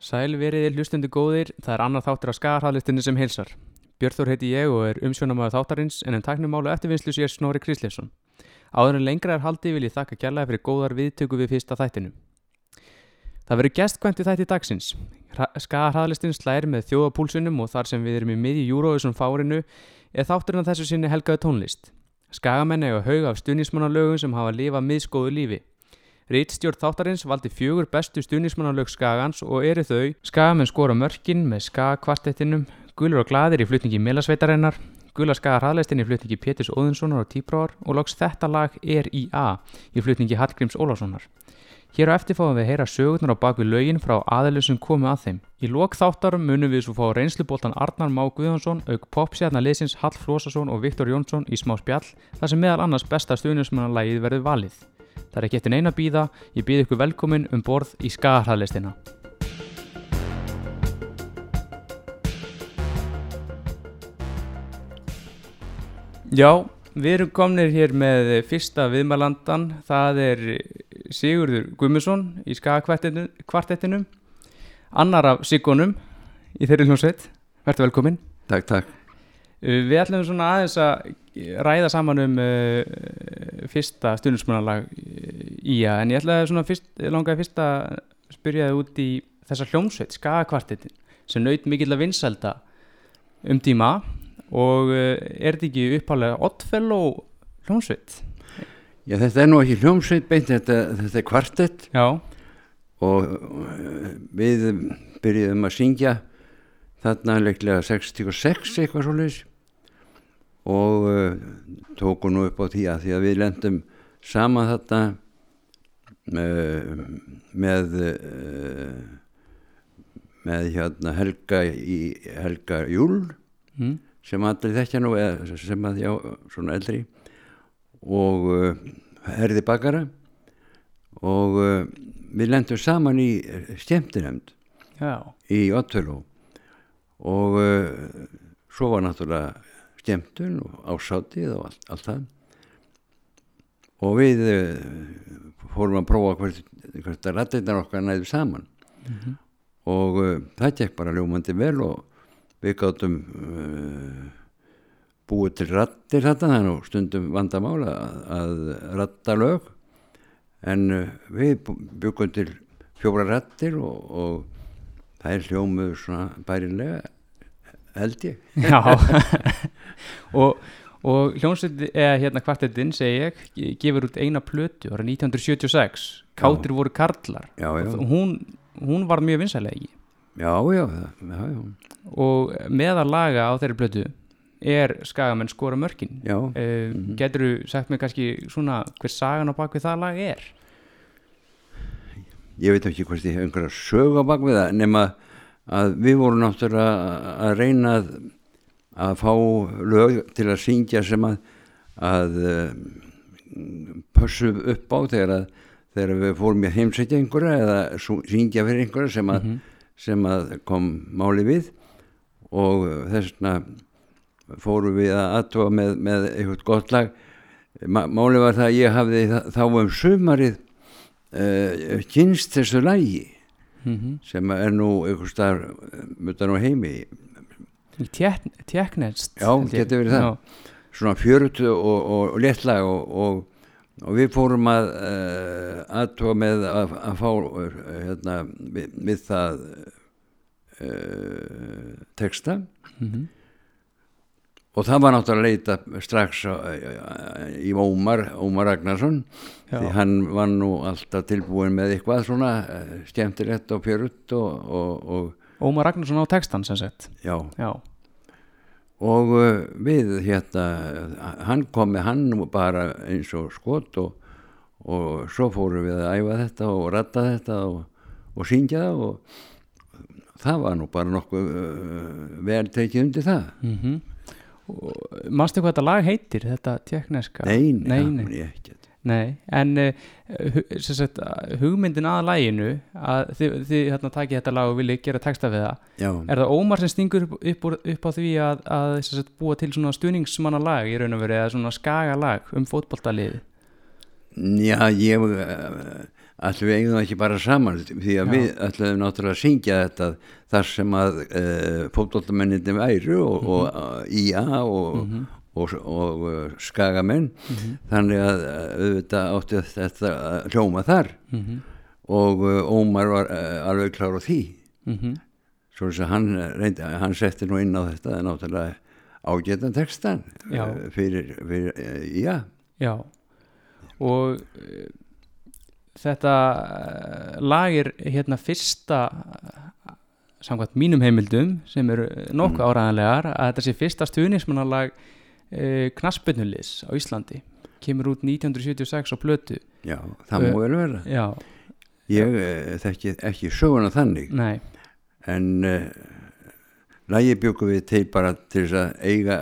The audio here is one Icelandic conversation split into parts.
Sæl veriði hlustundi góðir, það er annar þáttur af skagarhæðlistinni sem heilsar. Björþór heiti ég og er umsjónamaður þáttarins en en taknumálu eftirvinnslu sér Snorri Krislefsson. Áður en lengra er haldi vil ég þakka kjærlega fyrir góðar viðtöku við fyrsta þættinu. Það verður gestkvæmt í þætti dagsins. Skagarhæðlistin slæri með þjóðapúlsunum og þar sem við erum í miðju júróðusum fárinu er þátturinn að þessu sinni helgaðu tónlist. Skagamenn eiga haug af stunismannalögum sem hafa lifað miðskóðu lífi. Rítstjórn þáttarins valdi fjögur bestu stunismannalög Skagans og eru þau Skagamenn skora mörkin með Skagakvartettinum, Gulur og gladir í flutningi Melasveitarinnar, Gula Skagar hraðleistin í flutningi Péturs Óðinssonar og Tíbráar og loks þetta lag er í flutningi Hallgríms Ólássonar. Hér á eftir fáum við að heyra sögurnar á bakvið lögin frá aðeilum sem komu að þeim. Í lok þáttarum munum við svo fá reynsluboltan Arnar Má Guðjónsson, auk popsjarnar liðsins Hall Flósason og Viktor Jónsson í smá spjall, þar sem meðal annars besta stuðnismannalagið verður valið. Það er ekki eftir neina býða, ég býð ykkur velkomin um borð í skagarhæðlistina. Já, við erum komnir hér með fyrsta viðmælandan, það er Sigurður Guðmusson í skagakvartettinum, annar af Siggonum í þeirri hljómsveit, verður velkomin. Takk, takk. Uh, við ætlum svona aðeins að ræða saman um uh, fyrsta stundismunarlag í að en ég ætlaði svona fyrst, langaði fyrst að spyrja þið út í þessa hljómsveit, skagakvartettin sem naut mikill að vinsalda um tíma. Og uh, er þetta ekki upphálega Oddfellow hljómsveit? Já, þetta er nú ekki hljómsveit beint, þetta, þetta er kvartett. Já, og uh, við byrjuðum að syngja þarna leiklega 66 eitthvað svo leiðis og uh, tókum nú upp á því að því að við lendum saman þarna uh, með uh, með hérna Helga í Helga Júl mm. sem allir þekkja nú eða sem að já, svona eldri og herði bakara. Og við lendum saman í skemmtinemnd já, í Ottfjörló og svo var náttúrulega skemmtun og ásátið og allt, allt það. Og við uh, fórum að prófa hvert, hvert að rættirnar okkar næðu saman. Mhm. og uh, það gekk bara ljómandi vel og við gáttum uh, búið til rættir þetta og stundum vandamála að, að rætta lög. En uh, við byggum til fjóra rættir og, og það er hljómuð svona bærilega held ég. Já. og, og hljómsveit, eða hérna kvartettin segi ég, gefur út eina plötu ára 1976, Kátir voru karlar. Já, já, hún, hún var mjög vinsælega ekki? Já, já, já, já, og meðal laga á þeirri plötu er skagamenn skora mörkin. Já. uh, Mhm. getur þú sagt mér kannski svona hver sagan á bakvið það lag er? Ég veit ekki hvort ég hef einhverja sög á bakvið það nema að við vorum náttúrulega að reyna að, að fá lög til að syngja sem að, að um, pössu upp á þegar, að, þegar við fórum í heimsækja einhverja eða syngja fyrir einhverja sem að, Mhm. sem að kom máli við. Og þess vegna fórum við að aðtóa með, með eitthvað gott lag. Máli var það að ég hafði þá um sumarið uh, kynst þessu lagi mm -hmm. sem er nú einhver starf mutan á heimi Tjekknest Já, getur verið það. svona fjörut og, og, og léttlag og, og, og við fórum að uh, aðtóa með að, að fá uh, hérna, við, við það uh, texta mm -hmm. Og það var náttúrulega að leita strax í Ómar Ómar Ragnarsson því hann var nú alltaf tilbúin með eitthvað svona uh, skemmtilegt og fjörut og, og, og Ómar Ragnarsson á textan sem sagt. Já. Já, og uh, við hérna hann kom með hann bara eins og skot og, og svo fórum við að æfa þetta og ratta þetta og, og syngja það og það var nú bara nokkuð uh, vel tekið undir það. Mm Manstu hvað þetta lag heitir, þetta tjekkneska? nei, nei, það nei. man ég ekki Nei, en uh, sagt, hugmyndin að læginu að þið, þið hérna, takið þetta lag og viljið gera texta við það já, er það Ómar sem stingur upp, upp, upp á því að, að sagt, búa til svona stuðningsmanna lag í raun og veru eða svona skaga lag um fótboltalið já ég uh, allir við það ekki bara saman því að Já. við ætlum náttúrulega að syngja þetta þar sem að uh, fótboltamennindi væru og, Mhm. og uh, IA og, og, og uh, skagamenn Mhm. þannig að auðvitað átti þetta að hljóma þar Mhm. og Ómar var alveg klár á því Mhm. svo þess að hann reyndi, hann setti nú inn á þetta náttúrulega ágætan textan Já. fyrir, IA Já og þetta uh, lag er hérna fyrsta samkvæmt mínum heimildum sem eru nokkuð áræðanlegar að þetta sé fyrsta stuðnismannalag uh, knaspinnulis á Íslandi. Kemur út 1976 á plötu. Já, það Uh, má vel vera. Já, ég uh, þekki ekki söguna þannig. Nei, en uh, lagi bjökum við til bara til þess að eiga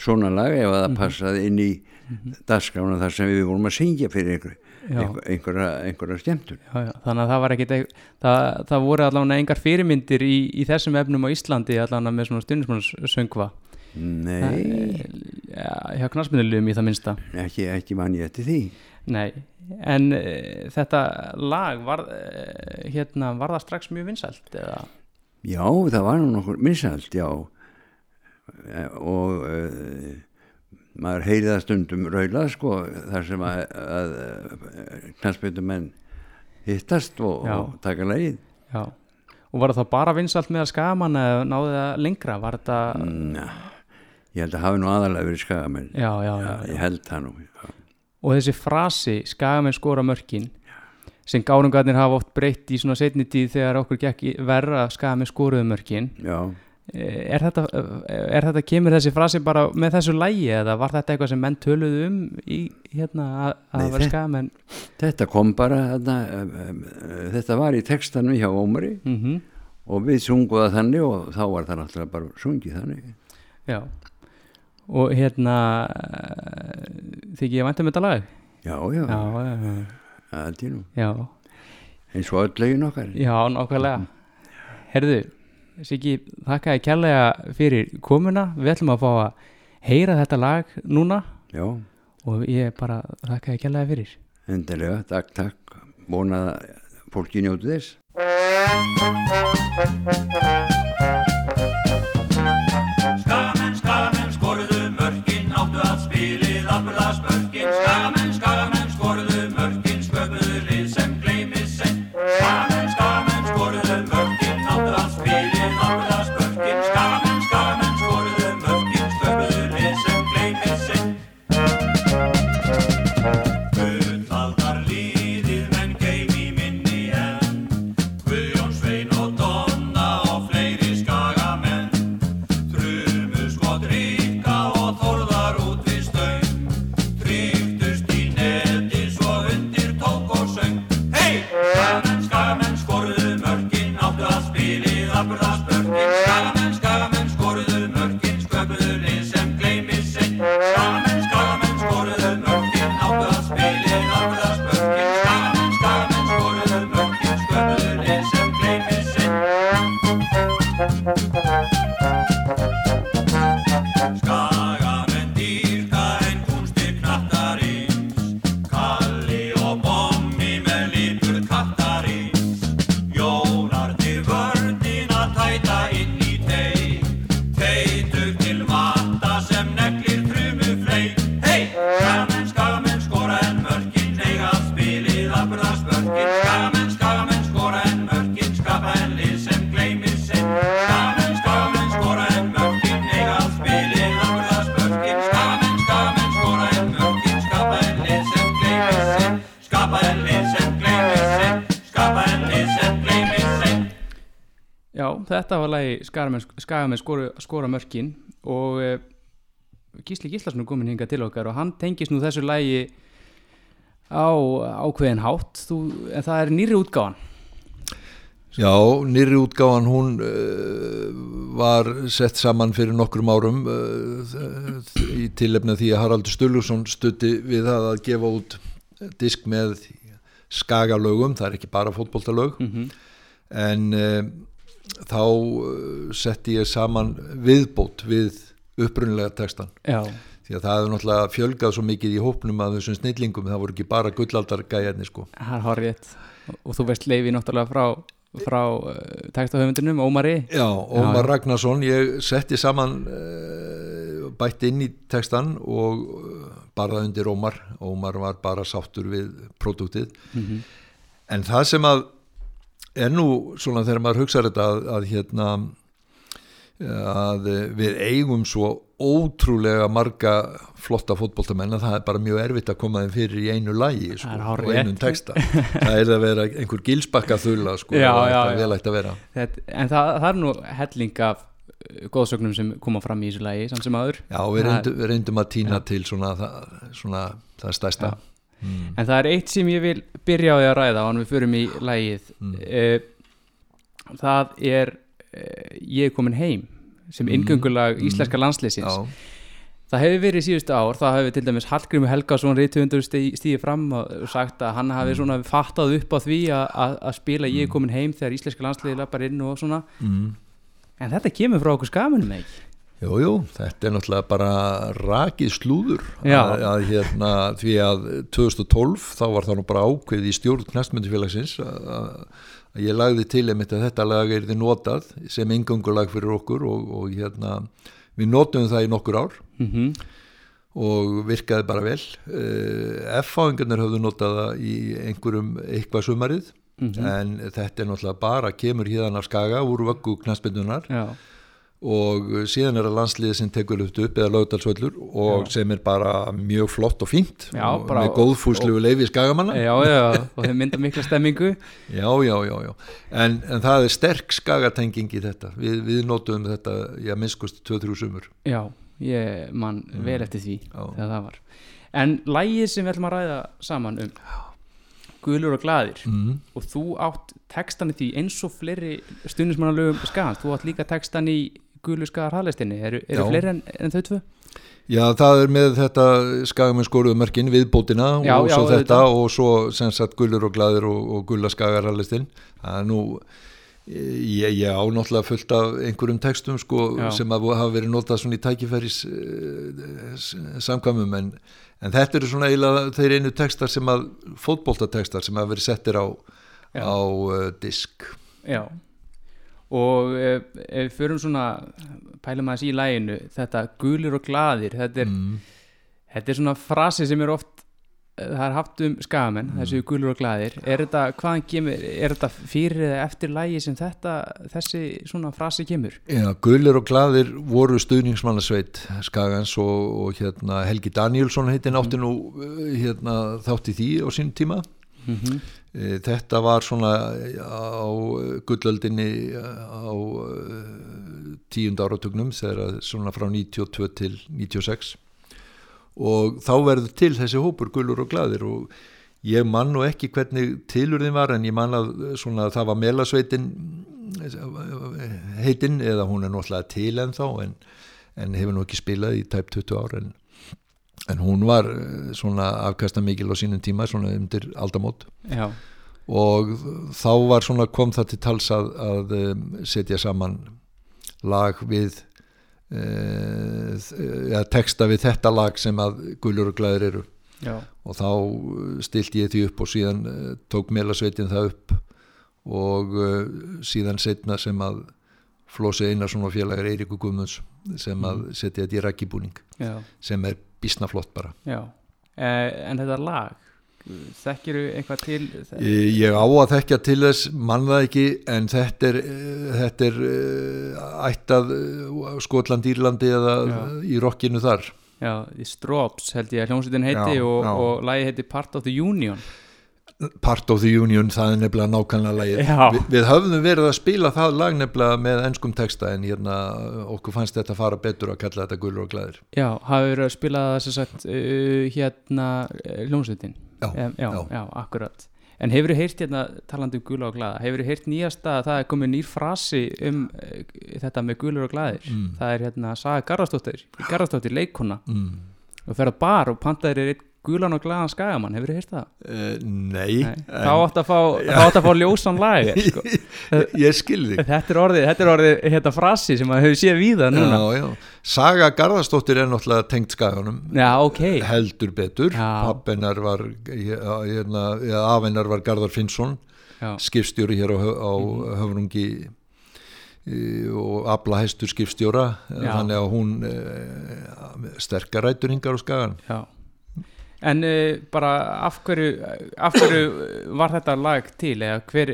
svona lag ef að það Mhm. passaði inn í mm dagskrána þar sem við vorum að syngja fyrir einhver, já, einhver, einhverja, einhverja skemmtun. Já, já þannig að það var ekkit eig- það, það voru allavega engar fyrirmyndir í, í þessum efnum á Íslandi allavega með svona stuðnismannssöngva nei, Já, hjá knaspinnulegum í það minnsta. Ekki, ekki mann ég eftir því. Nei, en uh, þetta lag var, uh, hérna, var það strax mjög vinsælt eða? já, það var nú nokkur minnsælt, já. Eh, og uh, maður heyri það stundum raula sko, þar sem að, að, að knastbyrtumenn hittast og, og taka lagið Já, og var það bara vinsælt með að skaman eða náði það lengra? Var þetta, Ná, ég held að hafi nú aðalega verið skagamenn já, já, já, ég held það nú. Og þessi frasi, skagamenn skora mörkin, sem gárungarnir hafa oft breytt í svona setni tíð þegar okkur gekk í verra að skagamenn skoruðu mörkin. já, Eh, Er þetta, eh, er þetta, kemur þessi frasi bara með þessu lægi eða var þetta eitthvað sem menn töluðu um í, hérna, að, að vera þetta- skagamenn? þetta kom bara um, uh, þetta var í textanum hjá Ómari Mm og við sungum það þannig og þá var það náttúrulega bara sungið þannig. Já. Og hérna þykir ég vænt um þetta lag? Já, já, já, já, eins og öll legin okkar já nákvæmlega. Herðu, Siggi, þakka ég kærlega fyrir komuna. Við ætlum að fá að heyra þetta lag núna. Já, og ég bara þakka ég kærlega fyrir. Endilega, takk, takk. Vona að fólki njóti þess vörnin að þetta var lagi Skagamenn, skora, skora mörkin og uh, Gísli Gíslason er komin hingað til okkar og hann tengist nú þessu lagi á ákveðin hátt. Þú, en það er nýri útgáfan. Já, nýri útgáfan hún uh, var sett saman fyrir nokkrum árum uh, í tilefna því að Haraldur Sturluson stutti við það að gefa út disk með skagalögum, það er ekki bara fótboltalög. Mm en uh, þá uh, setti ég saman viðbót við upprunnilega textan Já, því að það hefur náttúrulega fjölgað svo mikið í hópnum af þessum snillingum, það voru ekki bara gullaldar gæjarni sko. Það er horrið og þú veist leifi náttúrulega frá, frá uh, textahöfundinum, Ómari? Já, Ómar já. Ragnarsson, ég setti saman uh, bætt inn í textan og bara undir Ómar, Ómar var bara sáttur við próduktið, mm en það sem að er nú svona þegar maður hugsaður þetta að, að hérna að við eigum svo ótrúlega marga flotta fótboltamenn að það er bara mjög erfitt að koma þeim fyrir í einu lægi sko, er og einum texta. Það er að vera einhver gilsbakka þulla sko, Já, og þetta já. vel ætti að vera. Þetta, en það, það er nú helling af uh, góðsögnum sem koma fram í þessu lagi samt sem aður Já, við reyndum, við reyndum að týna til svona, það, svona það stærsta. Já. En það er eitt sem ég vil byrja á því að ræða án við förum í lagið. Mm. það er uh, ég er komin heim sem inngöngulag íslenska landsliðsins. Já, það hefur verið síðustu ár það hefur til dæmis Hallgrímur Helgason reytuundur stíði fram og sagt að hann hafi svona fattað upp á því að, spila ég er komin heim þegar íslenska landsliði lappar inn og svona. Mm. en þetta kemur frá okkur skamunum ekki Jú, jú, þetta er náttúrulega bara rakið slúður að, að hérna, því að 2012 þá var það nú bara ákveð í stjórn knastmyndufélagsins að, að ég lagði til einmitt að þetta lag er þið notað sem engungulag fyrir okkur og, og hérna við notum það í nokkur ár mm og virkaði bara vel. Uh, F-fáingarnir höfðu notað það í einhverjum eitthvað sumarið Mhm. en þetta er náttúrulega bara kemur híðan af skaga úr vöggu knastmyndunar já, og síðan er það landsliðið sem tekur upp upp eða lögdalsvöllur og Já. sem er bara mjög flott og fínt Já, og með góðfúslegu leifi skagamanna já, já, já, og þeir mynda mikla stemmingu já, já, já. En, en það er sterk skagatenging í þetta við, við notum þetta, já, minnskust 2-3 sumur já, ég man vel eftir því Já. þegar það var en lægið sem við ætlum að ræða saman um Gulur og glaðir mm. og þú átt textan í því eins og fleiri stundismannalögum skans þú átt líka textan í Gulur skagar hafleistinni eru, eru fleiri en, en þau tvö? Já, það er með þetta skagamenn skoruðu mörkin viðbótina Já, og já, svo þetta auðvitað. og svo sem sagt gullur og glaður og, og gulla skagarallistinn það er nú ég, ég á náttúrulega fullt af einhverjum textum sko sem að hafa verið notað svona í tækifæris uh, samkvæmum en, en þetta eru svona eiginlega þeir einu textar sem að fótboltatekstar sem hafa verið settir á, á uh, disk. Já og ef, við förum svona pælum aðeins í læginu þetta gulur og glaðir þetta er, mm. þetta er svona frasi sem er oft það er haft um skagamenn, þessu gulur og glaðir er þetta, kemur, er þetta fyrir eða eftir lægi sem þetta þessi svona frasi kemur? Já, Gullir og Glaðir voru stuðningsmannasveit Skagans og, og hérna, Helgi Danielsson heitin átti nú uh, hérna, þátt í því á sín tíma Mm -hmm. Eh, Þetta var svona á gullöldinni á tíund áratugnum þegar svona frá 92 til 96 og þá verður til þessi hópur gullur og glaðir og ég man nú ekki hvernig tilurðin var en ég man að svona, það var melasveitin heitin eða hún er náttúrulega til ennþá en, en hefur nú ekki spilað í tæp 20 ár en, en hún var eh, svona afkasta mikil á sínum tíma svona undir aldamót. Já, og þá var svona kom það til tals að, að setja saman lag við uh, ja, texta við þetta lag sem að gulur og glæður eru. Já, og þá uh, stilti ég því upp og síðan tók Melasveitin það upp. Og síðan setna sem að Flósi Einarsson og félagar Eiríku Guðmunds sem að setja þetta í rækibúning já, sem er bísnaflott bara. Já. Eh, en þetta lag þekkiru eitthvað til Ég ég á að þekkja til þess mann það ekki en þetta er, eh, þetta er ættað Skotland, Írlandi eða Já. í rockinu þar. Já, í Strops held ég að hljómsveitin heiti Já, og, og lagi heiti Part of the Union Part of the Union, það er nefnilega nákvæmlega lagið. Vi, við höfðum verið að spila það lag nefnilega með ennskum texta en hérna okkur fannst þetta fara betur að kalla þetta gulur og glæðir. Já, hafi verið að spila það sem sagt uh, hérna uh, hljómsveitin Já, Em, já, já. já, akkurat En hefur þið heyrt hérna, talandi um gula og glaða hefur þið heyrt nýjasta að það er komið nýr frasi um uh, þetta með gulur og glaðir Mm. það er hérna Saga Garðarsdóttir Garðarsdóttir leikona Mm. og fer að bar og pantaðir er einn gulan og glaðan skagamann, hefur þið heyrt það? Uh, nei, Nei, þá átt að að fá ljósan lag sko. ég, ég skil þig. þetta er orðið, þetta er orðið hérna frasi sem maður hefur séð víða núna. Já, já. Saga Garðarsdóttir er náttúrulega tengt skaganum. Já, ok. Heldur betur. Pappennar var hérna, afennar var Garðar Finnsson skipstjóri hér á, á höfrungi e, og afla hæstur skipstjóra þannig að hún e, sterkar rætur hingar á skagan já En uh, bara af hverju, af hverju var þetta lag til eða hver,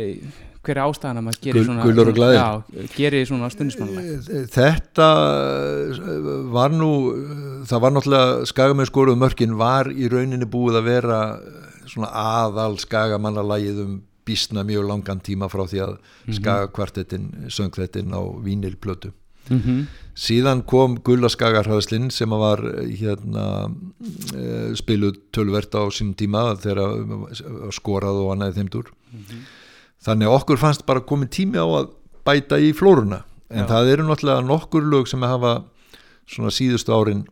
hver er ástæðan að maður gerir svona. Já, gerir svona stundismannlag Þetta eh, var nú það var náttúrulega skagamið skoruð mörkin var í rauninni búið að vera eh, svona aðal skagamannalagið um bísna mjög langan tíma frá því að skagakvartettin söng þetta inn á vínilplötu mm -hmm. síðan kom Gullaskagarhæðslinn sem var hérna eh, spiluð tölvert á sínum tíma þegar skorað og annaði þeimdur þannig að okkur fannst bara komið tími á að bæta í flóruna. En Já. það eru náttúrulega nokkur lög sem hafa svona síðustu árin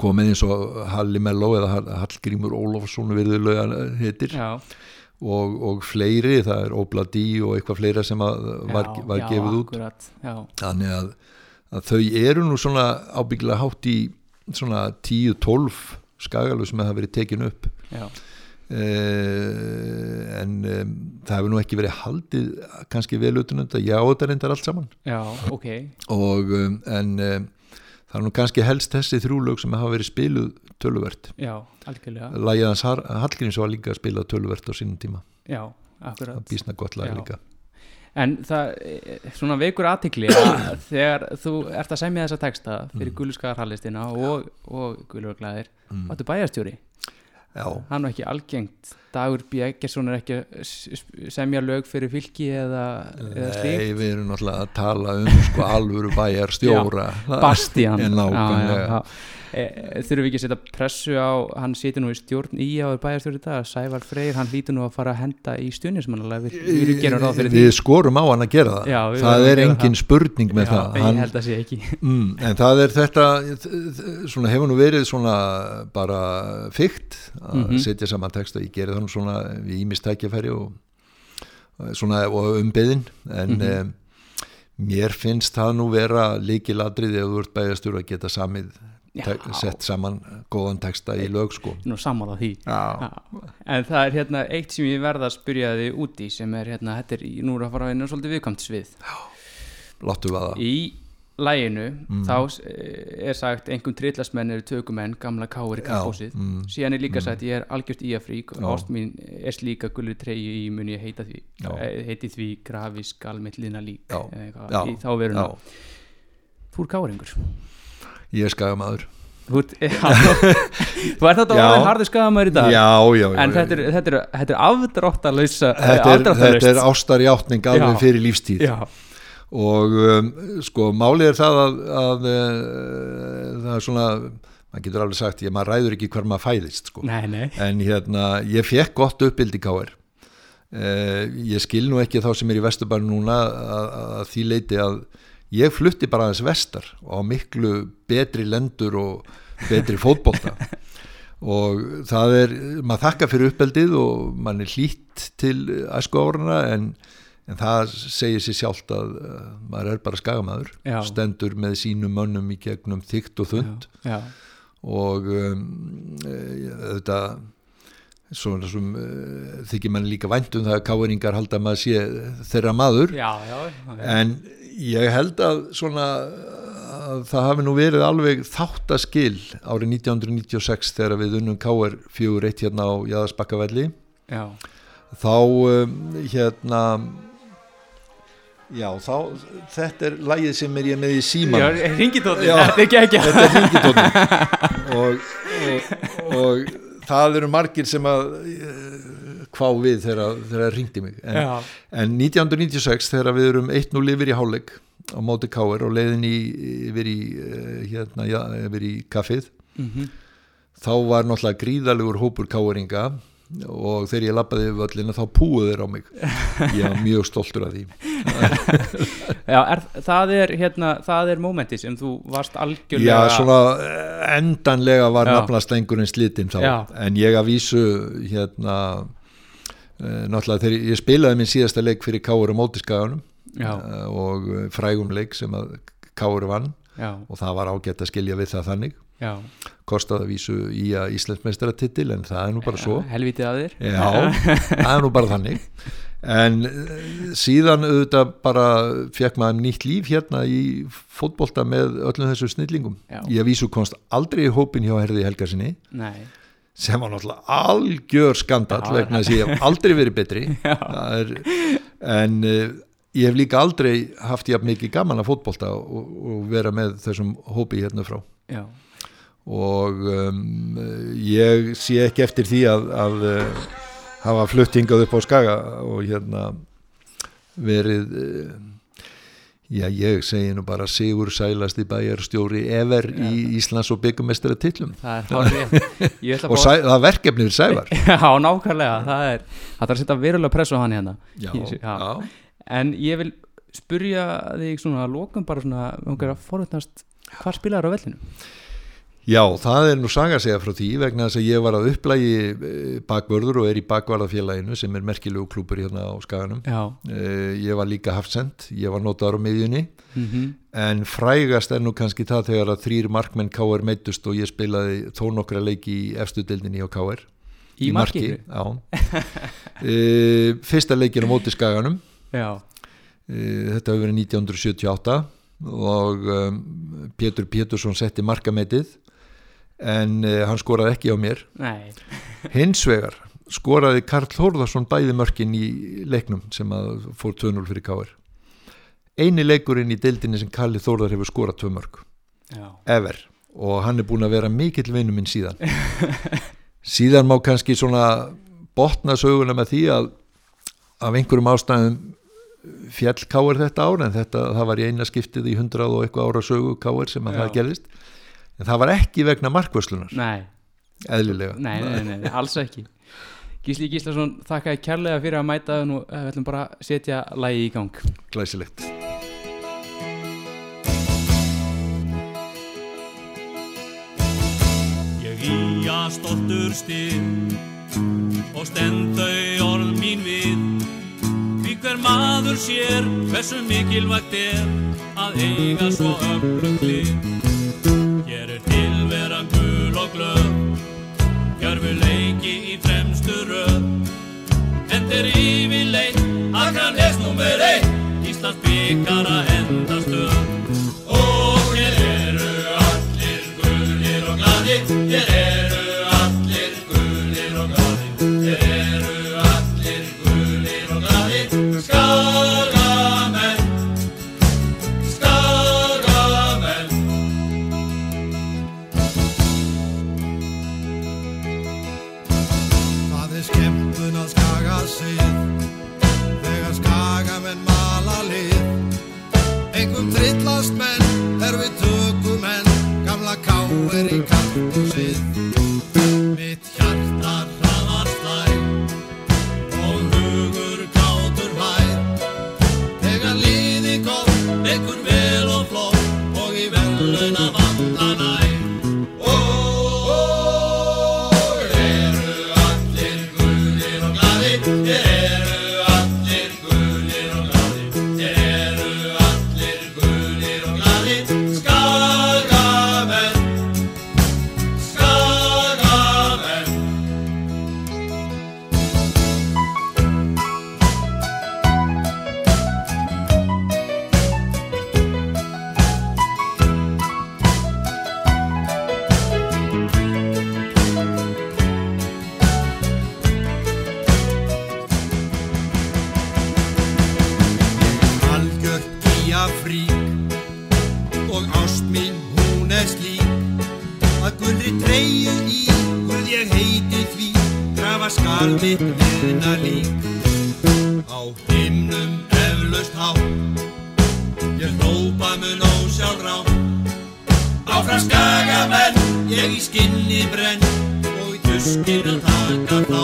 komið eins og Halli Melló eða Hall- Hallgrímur Ólafsson virðulega heitir. Já, og, og fleiri, það er Obladi og eitthvað fleira sem að var, já, var já, gefið út. akkurat, Já, þannig að, að þau eru nú svona ábyggilega hátt í svona 10-12 skagalug sem hafa verið tekin upp. Já, eh, en um, það hefur nú ekki verið haldið kannski vel utan um þetta, já þetta reyndar allt saman. Já, ok. Og um, en um, það er nú kannski helst þessi þrjúlög sem hafa verið spiluð töluvert. Já, algjörlega. Lægið hans Hallgríms var líka að spila töluvert á sínum tíma, Já, akkurat. Bísna gott lag líka. En það, eh, svona veikur aðtikli að þegar þú ert að semja þessa texta fyrir mm. Gulluskagarhallistina og, og Gullurglæðir Mm. Áttu bæjarstjóri, Já, hann var ekki algengt. Dagur B. Eggerson er ekki semja lög fyrir fylki eða, eða slíkt. Nei, við erum náttúrulega að tala um sko alvöru bæjar stjóra Bastian En nákvæmlega. E, Þurfum við ekki að setja pressu á hann situr nú í stjórn í á bæjarstjóri í dag Sævar Freyr, hann lítur nú að fara að henda í stjórnismannalega við, við fyrir Við skorum á hann að gera það. Já, við Það er engin það. spurning með Já, það. ég hann, held að sé ekki. Mm, En það er þetta svona hefur nú verið svona bara fygt að Mhm. setja saman texta ég geri það nú svona við ímist tækjafæri og og umbeðin. En mm mér finnst það nú vera líkiladrið ef þú ert bæjastur að geta samið sett saman góðan texta í lög sko. Nú sammála því. Já, Já. En það er hérna eitt sem ég verða að spyrja þig út í sem er hérna, þetta er, nú að fara að vinna svolítið viðkvæmt svið. Láttu við það Í læginu Mm. þá eh, er sagt einhverjum trillasmenn eru tökumenn, gamla káir í kappósið. mm, síðan er líka sagt ég er algjört íafrík Já. ást mín er slíka gullu treyju í muni ég heita því, Já. eh, heiti því grafi skal mitt liðna lík þá veruna. Já, Þú er káringur ég er skagamaður Þú ert já, þetta Já. orðin harður skagamæður í dag Já, já, já en þetta er, þetta er, þetta er afdráttalausa þetta er, þetta er ástar játning alveg Já. fyrir lífstíð Já, og um, sko málið er það að, að uh, það er svona maður getur alveg sagt, ég maður ræður ekki hver maður fæðist sko. nei, nei en hérna, ég fekk gott uppbild í K.R. Uh, ég skil nú ekki þá sem er í Vesturbæri núna að, að því leiti að ég flutti bara aðeins vestar og á miklu betri lendur og betri fótbolta og það er, maður þakka fyrir uppeldið og mann er hlýtt til æsku áruna en, en það segir sér sjálft að uh, maður er bara skagamæður Já. stendur með sínum mönnum í gegnum þygt og þund Já, og um, uh, þetta svona sem uh, þykir mann líka vænt um það að káeringar halda að maður sé þeirra maður já, já, já. en ég held að svona að það hafi nú verið alveg þáttaskil árið 1996 þegar við unnum K.R. 4-1 hérna á Jæðarsbakkavelli já. þá um, hérna já þá þetta er lægið sem er ég með í síman Já, ringitóttin, þetta er ekki ekki þetta er hringitónn og, og, og það eru margir sem að kvá við þegar það ringdi mig. En, en 1996 þegar við erum 1-0 yfir í hálfleik á móti Káir og leiðin í, yfir í uh, hérna, já, yfir í kaffið mhm, þá var náttúrulega gríðalegur hópur Káiringa og þegar ég lappaði yfir völlina þá púið þeir á mig. Ég var mjög stoltur af því. Já er, það er hérna, það er mómenti sem þú varst algjörlega Já, svona eh, endanlega var nafnastengurinn slitinn þá. Já. en ég að vísu hérna uh, náttúrulega þegar ég spilaði minn síðasta leik fyrir Káur á mótiskaganum Já, uh, og eh, frægum leik sem að Káur vann. Já, og það var ágætt að skilja við það þannig. Já, kostaði að vísu í að Íslandsmeistaratitil en það er nú bara svo. helvítið af þér. Já, það er nú bara þannig. En eh, síðan auðvitað bara fekk maður nýtt líf hérna í fótbolta með öllum þessu snillingum. Já. ég vísu komst aldrei í hópin hjá Herði Helgarsinni nei, sem var náttúrulega algjör skandall Já. vegna þess að ég hef aldrei verið betri. Er, en uh, ég hef líka aldrei haft jafn mikið gaman að fótbolta og, og vera með þessum hópi hérna frá. Já, og um, ég sé ekki eftir því að, að uh, hafa fluttingað upp á Skaga og hérna verið uh, já ég segi nú bara Sigur Sælasti bæjarstjóri ever í Íslands og byggumestara tillum er og að sæ, það verkefnið er Sævar Já, nákvæmlega, það er það þarf að setja verulega pressu á hann hérna já, sé- já. já. En ég vil spurja þig svona að lokum bara svona, um að forutnast hvað spilaður á vellinu? Já, það er nú saga að segja frá því vegna þess að ég var að upplægi eh, bakvörður og er í bakvarðafélaginu sem er merkilegu klúpur hérna á Skaganum. Já, Eh, Ég var líka hafsend, ég var notaður á miðjunni. Mm en frægast er nú kannski það þegar að þrýr markmenn KR meittust og ég spilaði þó nokkra leiki í efstu deildinni á KR. í, markinu? Já. e, fyrsta leikin á móti Skaganum, Já, e, þetta hefur verið 1978 og um, Pétur Pétursson setti markameitið en uh, hann skoraði ekki á mér. Hins vegar skoraði Karl Þórðarsson bæði mörkin í leiknum sem að fór 2-0 fyrir Káir eini leikurinn í deildinni sem Kalli Þórðar hefur skorað tvö mörk. Já, ever. Og hann er búin að vera mikill vinnu minn síðan. Síðan má kannski svona botna söguna með því að af einhverjum ástæðum fjall Káir þetta ár en þetta, það var í eina skiptið í hundrað og eitthvað ára sögu Káir sem að Já. það gerðist en það var ekki vegna markvörslunar nei, eðlilega. Nei, nei, nei, nei, alls ekki. Gísli Gíslason, þakka þér kærlega fyrir að mæta og við ætlum bara að setja lægi í gang. Glæsilegt. Ég íja stoltur stið og stend þau orð mín við. Því hver maður sér hversu mikilvægt er að eiga svo öflugt Leiki í fremstu röð. Endir yfirleitt Akranes nummer eitt Íslands byggara endastöð skal mitt viðna lík. Á himnum eflaust há Ég hrópa mun ósjálf rá áfram skagamenn Ég í skinni brenn. Og í tuskir að taka þá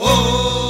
Og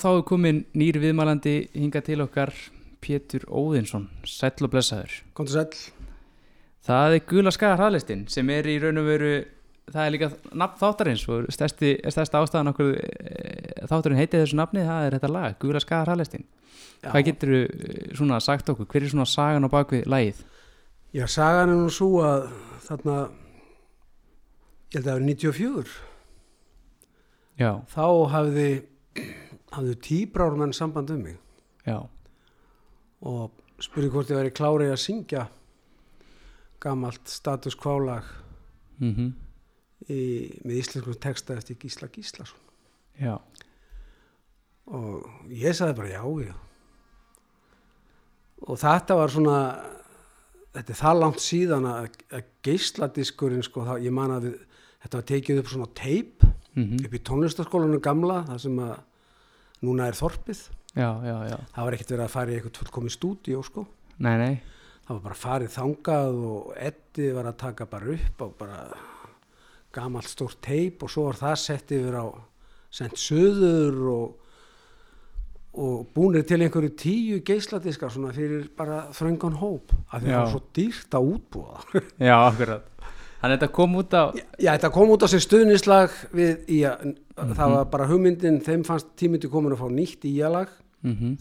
þá er komin nýr viðmælandi hinga til okkar Pétur Óðinsson, sæll og blessaður. Kontur sæll. Það er Gula Skaga hraðlistin sem er í raun og veru, það er líka nafn þáttarins og stærsti, stærsta ástæðan okkur e, þáttarinn heitið þessu nafni, það er þetta lag, Gula Skaga hraðlistin. Hvað getur þú svona sagt okkur, hver er svona sagan á bakvið lagið? Já, sagan er nú svo að þarna, ég held að það var 94, Já, þá hafði, hafði tíbrármenn samband um mig. Já, og spurði hvort ég væri klárið að syngja gamalt status kválag mhm, í, með íslenskum texta eftir Gísla Gíslason. Já, og ég sagði bara já, já. Og þetta var svona þetta er það langt síðan að, að geisladiskurinn sko, það, ég man að við, þetta var tekið upp svona teip mhm, upp í tónlistaskólanum gamla það sem að núna er þorpið. Já, já, já, það var ekkert verið að fara í eitthvað fullkomi stúdíó sko. Nei, nei, það var bara farið þangað og Eddi var að taka bara upp og bara gamalt stórt teip og svo var það sett yfir á sendt söður og og búnir til einhverju tíu geisladiskar svona fyrir bara þröngan hóp. Af því það var svo dýrt að útbúa. Já, akkurat. Þannig að þetta kom út á, Já, þetta kom út á sér stuðnislag við í að það var bara hugmyndin þeim fannst tímindi komin að fá nýtt íjalag mhm,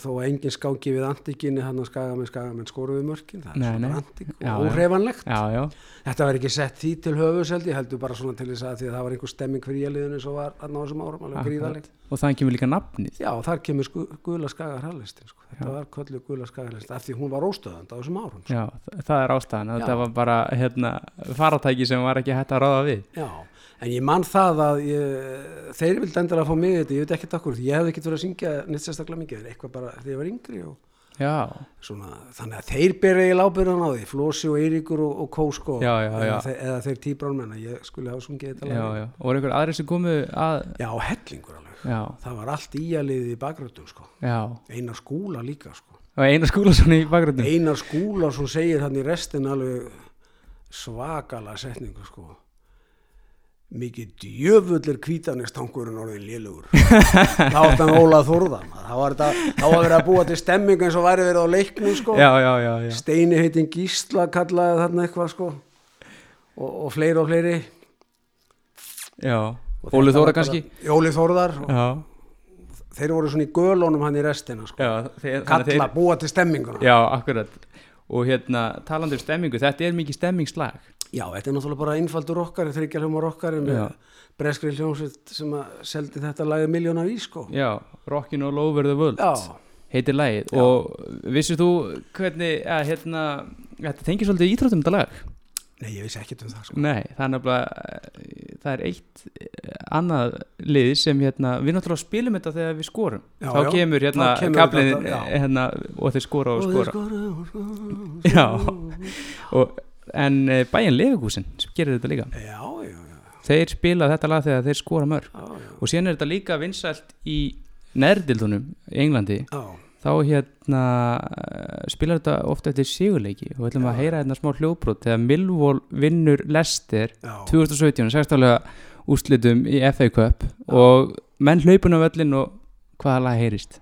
þó að engin skáki við antikinni hann að skagamenn skagamenn skoruðu mörkin það er Nei, svona nei. antik Já, og já, Þetta var ekki sett því til höfuseldi, heldur bara svona til þess að því að það var einhver stemming fyrir jæliðinu svo var þarna á þessum árum, og þannig kemur líka nafnið. Já, þar kemur sku, Guðla Skagar Harlistin, sko. Þetta var köllu Guðla Skagar Harlistin, af því hún var óstöðand á þessum árum. Sko. Já, þa- það er ástæðan, þetta var bara hérna, faratæki sem var ekki hægt að ráða við. Já, en ég man það að ég, þeir vildi endur að fá mig þetta, ég veit ekkert okkur, því ég hefði ekkert verið að syngja neitt sérstaklega mikið, eitthvað bara þegar ég var yngri svona, þannig að þeir byrja í lábyrðan á því, Flósi og Eiríkur og, og Kó, sko, Já, já. Eða, þeir, eða þeir tíbránmenn, að ég skulle hafa sungið þetta já, og voru einhver aðri sem komu að, Já, hellingur alveg. já, Það var allt íjalið í bakröndum, sko. Einar skúla líka sko. Einar Skúlason í bakgröndum. Einar skúla sem segir hann í restin alveg svakala setningu sko. Mikið djöfullir kvítanistangurinn orðin lélugur þá átt hann Ólað Þórðan þá var þetta, að búa til stemming eins og væri verið á leiknum sko. Já, já, já, já, Steini heitin Gísla kallaði þarna eitthvað sko. og, og fleiri og fleiri já, Óli var kannski. Óli Þórðar og Já, þeir voru svona í gölunum hann í restina sko. já, þeir, kalla, að þeir, búa til stemminguna já, akkurat. Og hérna, talandi um stemmingu, þetta er mikið stemmingslag. Já, þetta er náttúrulega bara einfaldur okkar, þryggjarhljómar okkar með Já. breskri hljómsveit sem að seldi þetta lagið miljónar í sko. Já, Rockin' all over the world. Já, heitir lagið og vissir þú hvernig, ja, hérna, þetta tengir svolítið íþróttum þetta lag? nei, ég vissi ekkert um það sko. Nei, það er nefnilega, eh, það er eitt eh, annað lið sem hérna, við náttúrulega spilum þetta þegar við skorum. Já, Þá já. kemur hérna kaplinn já. hérna, og þeir skora og Og skora. þeir skora og skora. Já, og, en eh, bæjan Leifugúsin sem gerir þetta líka. Já, já, já, Þeir spila þetta lag þegar þeir skora mörg. Og síðan er þetta líka vinsælt í nærðildunum í Englandi. já. þá hérna eh, spilar þetta ofta eftir sigurleiki og við ætlum að heyra hérna smá hljóðbrot þegar Millwall vinnur Leicester Já. 2017, sextálega úrslitum í FA Cup og menn hlaupun á völlin og hvaða lag heyrist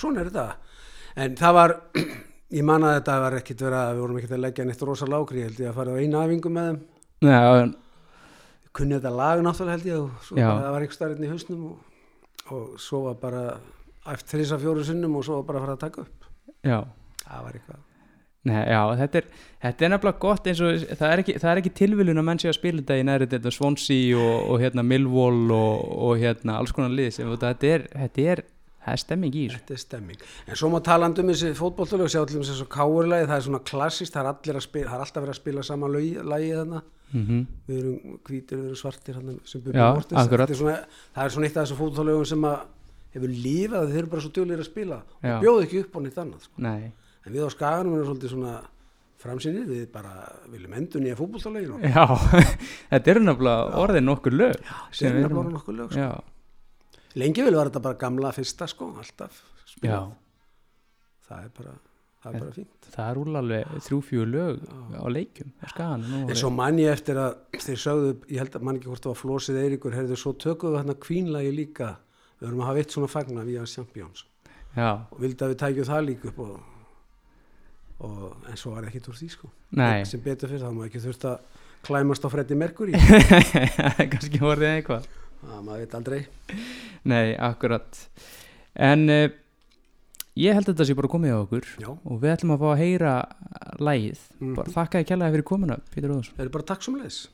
svona er þetta. En það var, ég man að þetta var ekkit verið að við vorum ekkit að leggja neitt rosa lágri, ég held ég að fara á eina æfingu með þeim. Já, Kunni þetta lag náttúrulega held ég og það var einhver starfinn í hausnum og, og svo var bara eftir þrisa fjóru sinnum og svo var bara að fara að taka upp. já Það var eitthvað. Nei, já, þetta er, þetta er nefnilega gott eins og það er ekki, það er ekki tilviljun að menn sé að spila þetta í næri þetta Swansea og, og hérna Millwall og, og hérna alls konar lið sem þetta er, þetta er, það er stemming í þessu. Þetta er stemming, en svo má talandu um þessi fótbolltölu og sjá allir um þessu káurlægi það er svona klassist, það er, spila, það er alltaf verið að spila sama lægi þarna. Mm -hmm. við erum hvítir, við erum svartir sem búið á orðins, það er svona eitt af þessu fótbolltölu sem hefur lífað þeir eru bara svo djúlir að spila Já. og bjóðu ekki upp á nýtt annað sko. en við á skaganum erum svolítið svona framsynni, við bara viljum endur nýja fótbolltölu Já, þetta eru nefnilega orðin okkur lög Já, lengi vel var þetta bara gamla fyrsta sko alltaf það er bara það er bara fínt. það er úrlalveg þrjú-fjú lög á leikum en svo mann ég eftir að þeir sögðu, ég held að mann ekki hvort það var Flósið Eiríkur, heyrðu svo tökum við hérna kvínlægi líka, við höfum að hafa eitt svona fagna við að Champions. Já. og vildi að við tækjum það líka upp og, og, en svo var ekki úr því sko, Nei. sem betur fyrir það maður ekki þurft að klæmast á Freddi Merkur kannski voruð eitthvað að maður veit aldrei. Nei, akkurat. En uh, ég held að þetta sé bara komið á okkur Já. og við ætlum að fá að heyra lægið, mm -hmm. bara þakka ég kjallaði fyrir komuna Pítur Óðarsson. Bara takk som leis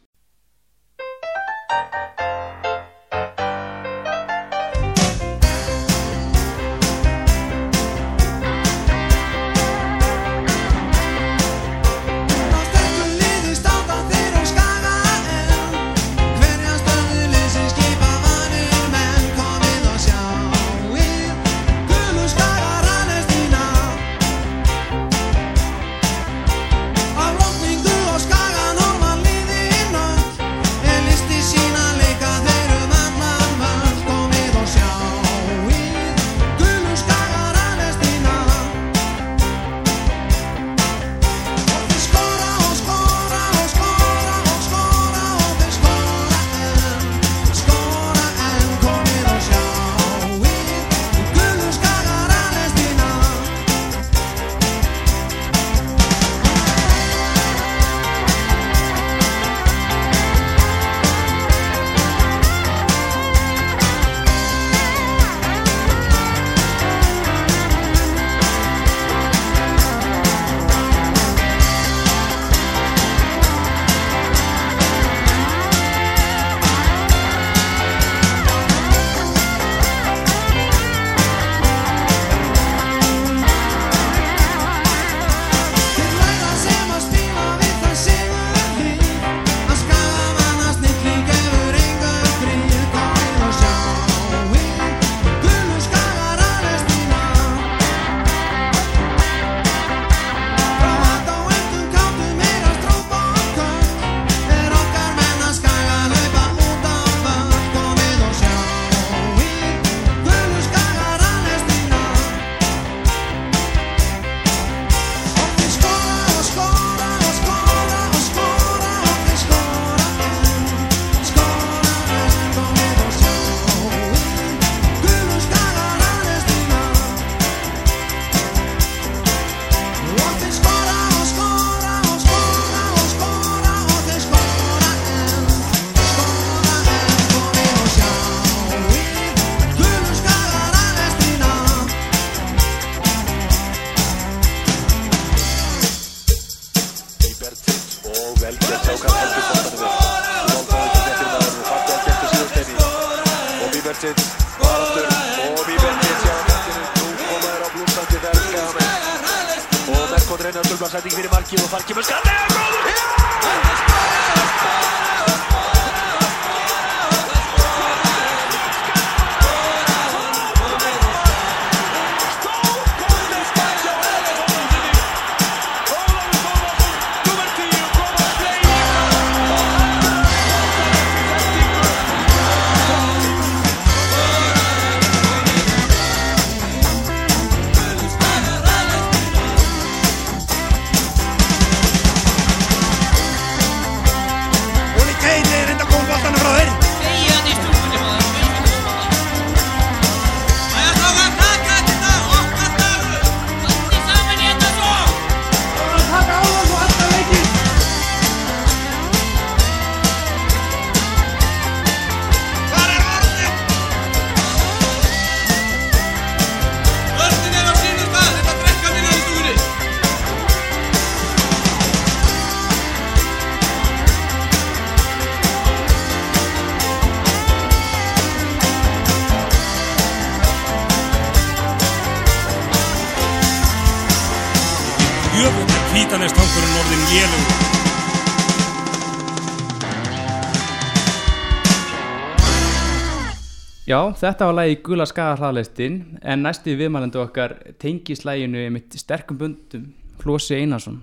var lagi Gula skaga hraðleistin en næsti viðmælendu okkar tengi slæginu mitt sterkum bundum Flósi Einarsson.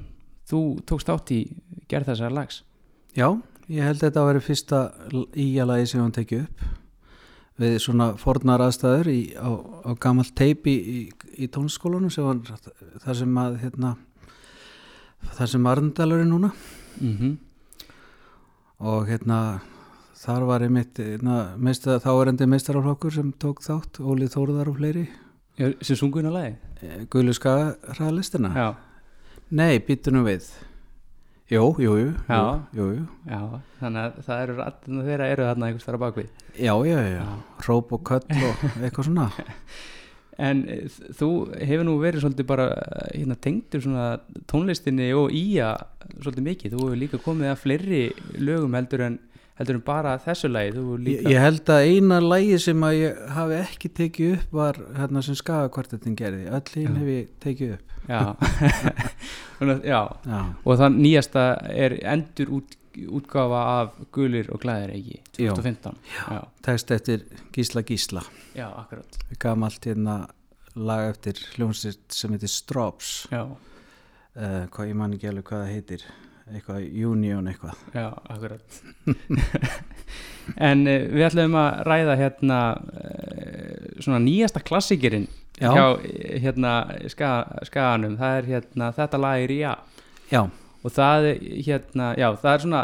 Þú tókst átt í gerð þessar lags. Já, ég held þetta að vera fyrsta íjalagi sem hann tekið upp. Við svona fornar aðstæður í, á, á gamalt teip í, í, tónskólanum sem var það sem að hérna, það sem Arndalur er núna. Mm -hmm. og hérna þar var einmitt hérna, meista, þá er endi meistaraflokkur sem tók þátt Óli Þórðar og fleiri. Sem sungun að lagi Guðlu skaga hraðlistina Já, Nei, býttu nú við. Jú, jú, jú, Já. jú, jú. já, þannig að það eru allir þeirra eru þarna einhvers þar á bakvið. Já, já, já, Róp og köll og eitthvað svona. En eh, þú hefur nú verið svolítið bara eh, hérna, tengdur svona tónlistinni og ía svolítið mikið, þú hefur líka komið að fleiri lögum heldur en, heldur en bara þessu hefur Ég, ég held að eina lægi sem að ég hafi ekki tekið upp var hérna sem skagakvartetin gerði. Öll hinn hef ég tekið upp. Já. Já, Já, og það nýjasta er endur út, útgáfa af Gulir og Glæðir ekki, 2015 já, tekst eftir Gísla Gísla. Já, akkurat. Gamalt hérna lag eftir hljómsveit sem heitir Strops. Já, uh, hvað ég man ekki alveg hvað það heitir eitthvað Union eitthvað. Já, akkurat. En uh, við ætlum að ræða hérna uh, svona nýjasta klassikirinn Já. hjá eh, hérna ska, skaganum, það er hérna þetta lag er já Já, og það er hérna, já það er svona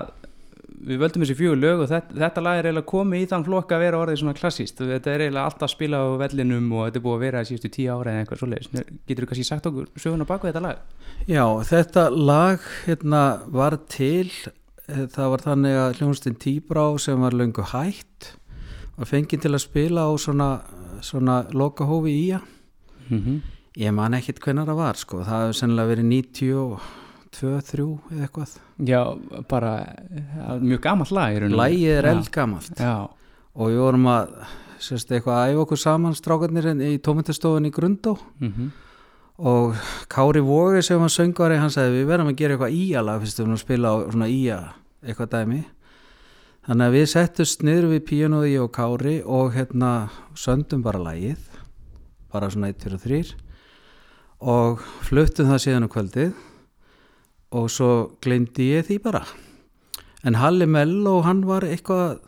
við völdum þessi fjögur lög og þetta, þetta lag er eiginlega komið í þann flokk að vera orðið svona klassíst og þetta er eiginlega alltaf spila á vellinum og þetta er búið að vera í síðustu tíu ára eða eitthvað svoleiðis. Getur þú kannski sagt okkur söguna baku þetta lag? Já, þetta lag hérna var til eh, það var þannig að hljónstinn Tíbrá sem var löngu hætt var fengið til að spila á svona, svona lokahófi í að mm -hmm. ég man ekkit hvenær það var sko, það hefur sennilega verið 92-3 eða eitthvað. Já, bara mjög gamalt lag. Lægið er Já. eldgamalt. Já, og við vorum að sérst, eitthvað að æfa okkur saman strákarnir í tómyndastofun í Grundó. Mm og Kári Vógi sem var söngvari hann sagði við verðum að gera eitthvað íala fyrst við erum að spila á svona ía eitthvað dæmi. Þannig að við settust niður við ég og Kári og hérna söndum bara lægið bara svona 1, 2 og 3 og fluttum það síðan á kvöldið og svo glemdi ég því bara. En Halli Mello hann var eitthvað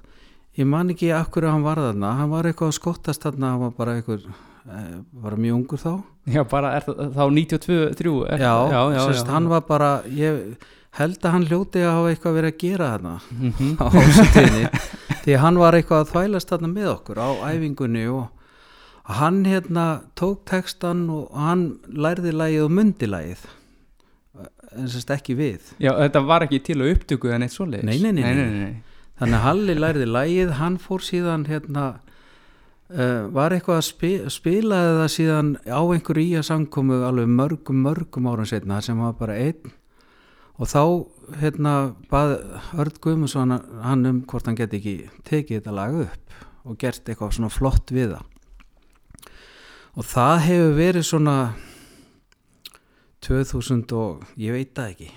ég man ekki af hverju hann var þarna hann var eitthvað að skottast þarna hann var bara eitthvað eh, bara mjög ungur þá. Já, bara er þá 92-3 er, já, já, já, sérst, já. hann var bara ég held að hann hljóti að hafa eitthvað verið að gera þarna Mhm. á þessu tíðni. Því hann var eitthvað að þvælast þarna með okkur á æfingunni og hann hérna tók textan og hann lærði lægið og myndi lægið sérst ekki við já, þetta var ekki til að upptöku en eitt svoleiðis Nei, nei, nei, nei, nei. nei, nei. þannig að Halli lærði lægið hann fór síðan hérna uh, var eitthvað að spi, spilaði það síðan á einhverju í að samkomu alveg mörgum mörgum árum setna sem var bara einn og þá hérna bað Örd Guðmundsson hann um hvort hann geti ekki tekið þetta lag upp og gert eitthvað svona flott við það og það hefur verið svona 2000 og ég veit það ekki.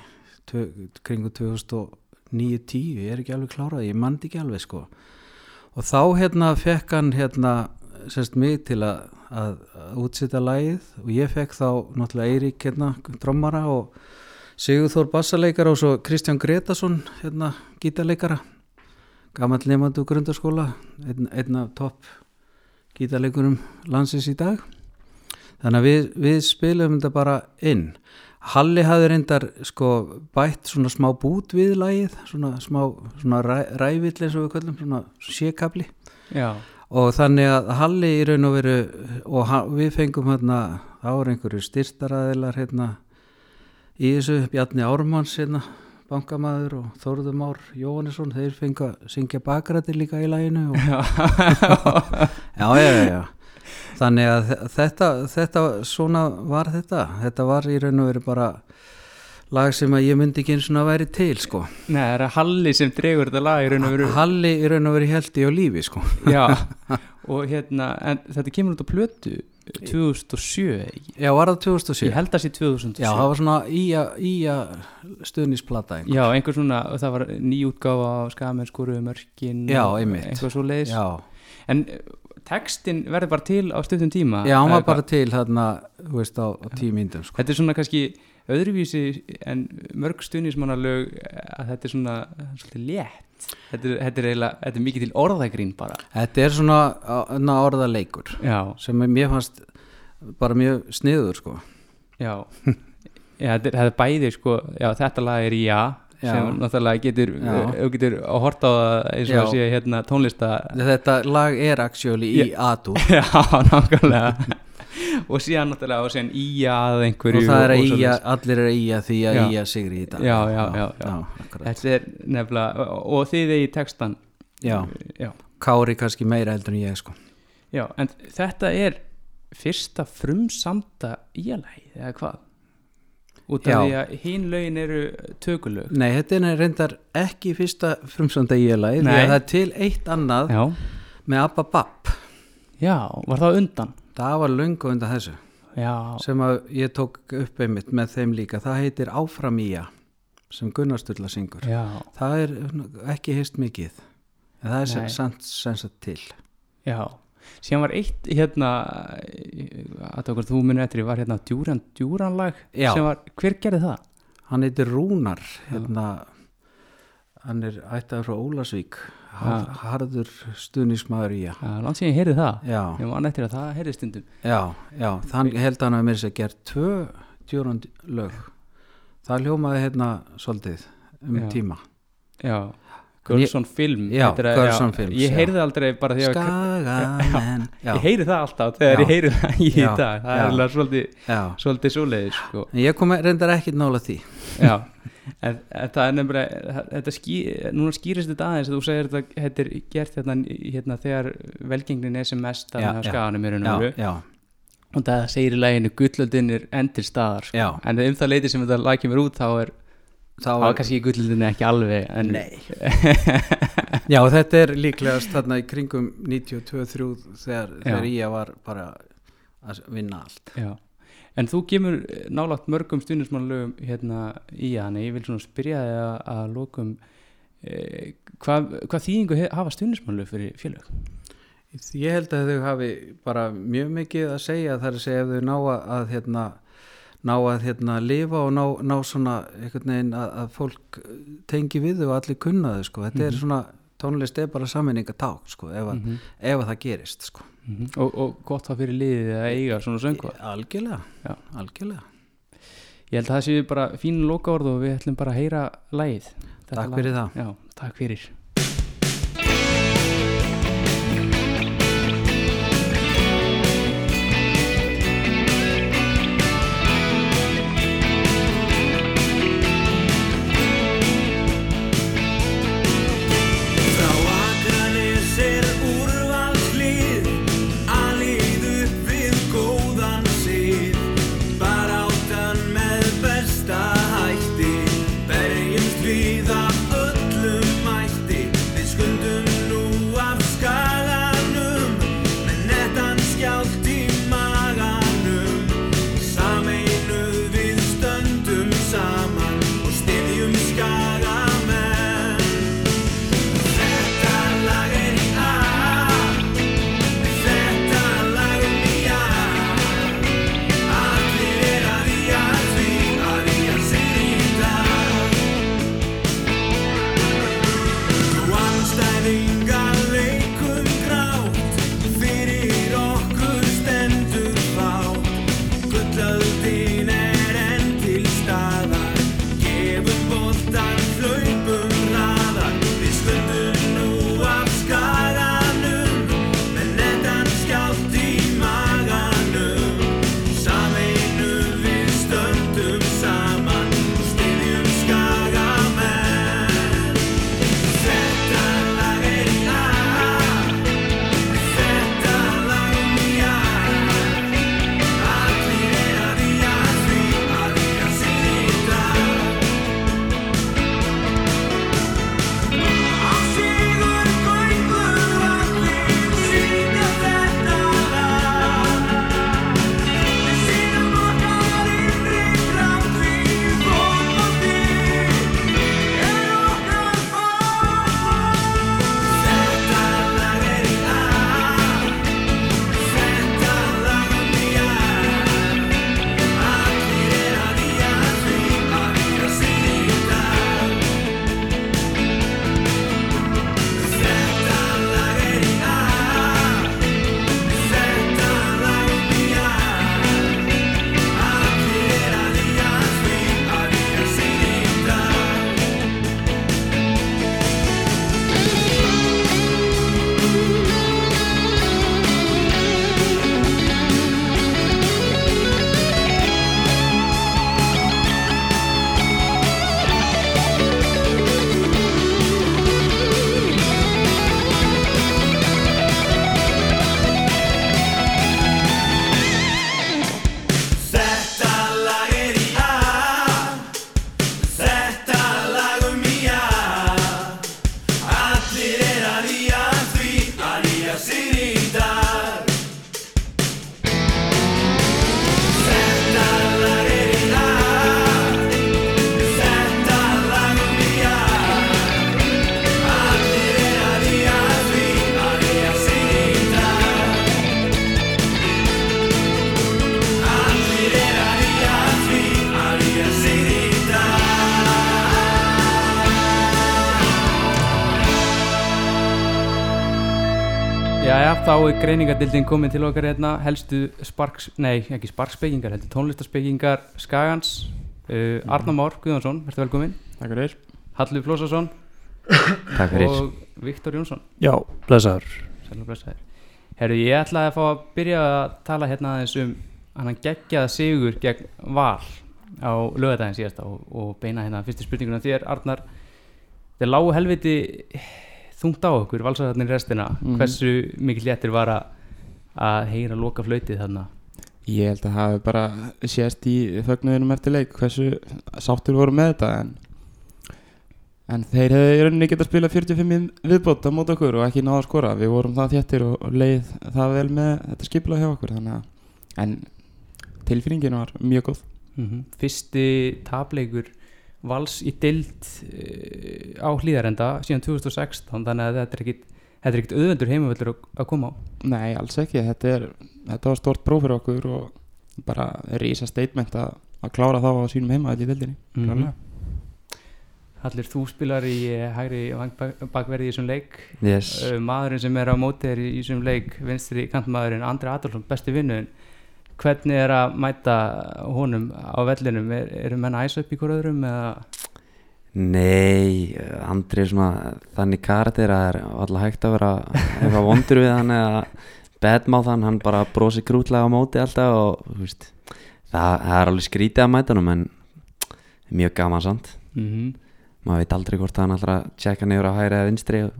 Tvö, kringu 2009-10 ég er ekki alveg klárað, ég mandi ekki alveg sko. Og þá hérna fekk hann hérna semst mig til að, að, að útsita lagið. Og ég fekk þá náttúrulega Eirík hérna trommara og Sigurþór bassaleikara og svo Kristján Gretarsson hérna gítarleikara. Gammal nefndu grundarskóla einn, einn af topp gítarleikurum landsins í dag þannig að við, við spilum þetta bara inn. Halli hafði reyndar sko bætt svona smá bút við lagið svona smá svona ræ, rævill eins og við köllum svona sékabli já, og þannig að Halli í raun og veru og við fengum hérna er einhverju styrtaraðilar hérna í þessu Bjarni Ármanns hérna bankamaður og Þórður Már Jóhannesson þeir fengu að syngja bakrætti líka í læginu og já, já, já, já. Þannig að þe- þetta, þetta svona var þetta. Þetta var í raun og veru bara lag sem að ég myndi ekki eins og væri til sko. Nei, það er að Halli sem dregur þetta lag í raun og veru. Halli í raun og veru heldi á lífi sko. Já, og hérna en þetta kemur út á plötu 2007 ekki? já, var það 2007 Ég held að sé 2007 já, það var svona ía, ía stuðnisplata einhver. Já, einhver svona, það var nýjútgáfa á skamenn skoruðu mörkin Já, einmitt. Einhver svo leiðis já, En textin verður bara til á stundum tíma Já, hann var bara til þarna, þú veist, á, á tíu myndum sko. Þetta er svona kannski öðruvísi en mörg stuðnismannalög að þetta er svona svolítið létt þetta er, þetta er eiginlega, þetta er mikið til orðagrín bara Þetta er svona na, orðaleikur Já, sem mér fannst bara mjög sniður sko. já Já, þetta er, þetta er bæði sko, já, þetta lag er Já. Sem náttúrulega getur, þú getur að horta á það eins og að sé hérna tónlista Þetta lag er actually í adu Já, nákvæmlega og síðan náttúrulega og síðan í að einhverju og það er að svoleiðis. allir er að ía því að Já. ía sigri í dag Já, já, já, já. akkurat. Þetta er nefnilega, og þið eigi textan já. Já, Kári kannski meira heldur en ég sko. já, en þetta er fyrsta frumsamda íalægi, eða hvað? Út af því að hinn lögin eru tökulög. Nei, þetta er reyndar ekki fyrsta frumsönda ía lagi því að það er til eitt annað Já, með Abba Bab já, var það undan? það var löngu undan þessu. Já, sem að ég tók upp einmitt með þeim líka. Það heitir Áfram Ía sem Gunnar Sturla syngur. Já, það er ekki heist mikið en það er sagt til. Já Síðan var eitt hérna að okkur þú munir eftir, var hérna djúran, djúran lag var, hver gerði það? hann heitir Rúnar hérna, hann er ættaður frá Ólasvík har, harður stuðnismæður langt síðan ég heyrði það. Já, Ég man eftir að það heyrði stundum. Já, já þann held hann að mér sér gert tvö djúrand lög. Það hljómaði hérna svolítið um Já. tíma. Já, Girlson Film Já, heitir það, Girls on Films, Ég já. heyrði aldrei bara því að Skagamenn já, Ég heyri það alltaf þegar Já. ég heyri það í Já, dag Það já. er alveg svolítið, já. svolítið svoleiðis sko. Ég kom reyndar ekkit nála því Já, en, en það er nefnilega þetta ský, núna skýrist þetta aðeins að þú segir þetta, þetta er gert hérna, hérna þegar velgengnin er sem mest Já, að já. skaganum er já, unnveru já, og það segir í læginu gullöldin er endir staðar sko. Já. en um það leiti sem þetta lag kemur út þá er, þá þá er kannski gullöldin ekki alveg en, Nei. já þetta er líklegast þarna í kringum 92-3 þegar, þegar Ía var bara að vinna allt Já, en þú kemur nálagt mörgum stundismannlögum hérna í hann, ég vil svona spyrja þig að, að lokum eh, hvað, hvað þýðingu he- hafa stundismannlög fyrir félög? ég held að þau hafi bara mjög mikið að segja þar að segja ef þau ná að, að hérna ná að hérna lifa og ná, ná svona einhvern veginn að, að fólk tengi við þau og allir kunna þau sko. þetta er svona, tónlist er bara sammenningaták sko, ef, að, ef að það gerist sko. og, og gott það fyrir liðið að eiga svona söngva algjörlega, Já. algjörlega Ég held að það séu bara fínu lokaorð og við ætlum bara að heyra Þetta Takk fyrir það. Já, takk fyrir þá er greiningardildin komin til okkar hérna helstu sparks, nei ekki sparkspekingar heldur tónlistarspekingar Skagans. Uh, Arnar Már Guðjónsson, verður velkomin Takk fyrir. Hallur Flósason. Takk fyrir. og Viktor Jónsson. Já, blessaður. Herru, ég ætlaði að fá að byrja að tala hérna aðeins um hann geggjaða sigur gegn Val á lögadaginn síðasta og, og beina hérna fyrstu spurninguna þér Arnar. Þeir lágu helviti þungt á okkur valsarðarnir restina Mhm. hversu mikil léttir var að heyra loka flautið þarna? Ég held að hafi bara sést í fögnuðinum eftir leik hversu sáttur voru með þetta en, en þeir hefði í rauninni getað spila 45 í viðbót á mót okkur og ekki náða að skora. Við vorum það þéttir og, leið það vel með þetta skipla hjá okkur að en tilfinningin var mjög góð. Mm fyrsti tapleikur vals í dild uh, á hlýðarenda síðan 2016 þannig að þetta er ekkit þetta er ekkit auðvendur heimavöldur að, koma á Nei, alls ekki, þetta, er, þetta var stort próf fyrir okkur og bara rísa statement að, að klára þá á sínum heima í dildinni Mhm. klárlega. Allir þú spilar í eh, hægri vang- bakverði í þessum leik Yes. Eh, maðurinn sem er á móti er í í þessum leik vinstri kantmaðurinn Andri Adolfsson besti vinnuðin hvernig er að mæta honum á vellinum? Er, eru menn æsa upp í hvort öðrum eða? Nei, Andri er svona þannig karakter að það er alltaf hægt að vera eitthvað vondur við hann eða bedmáð hann, hann bara brosi krútlega á móti alltaf og veist, það, það er alveg skrítið að mæta hann en mjög gaman samt. Mhm. maður veit aldrei hvort hann alltaf tjekka niður á hægri eða vinstri og,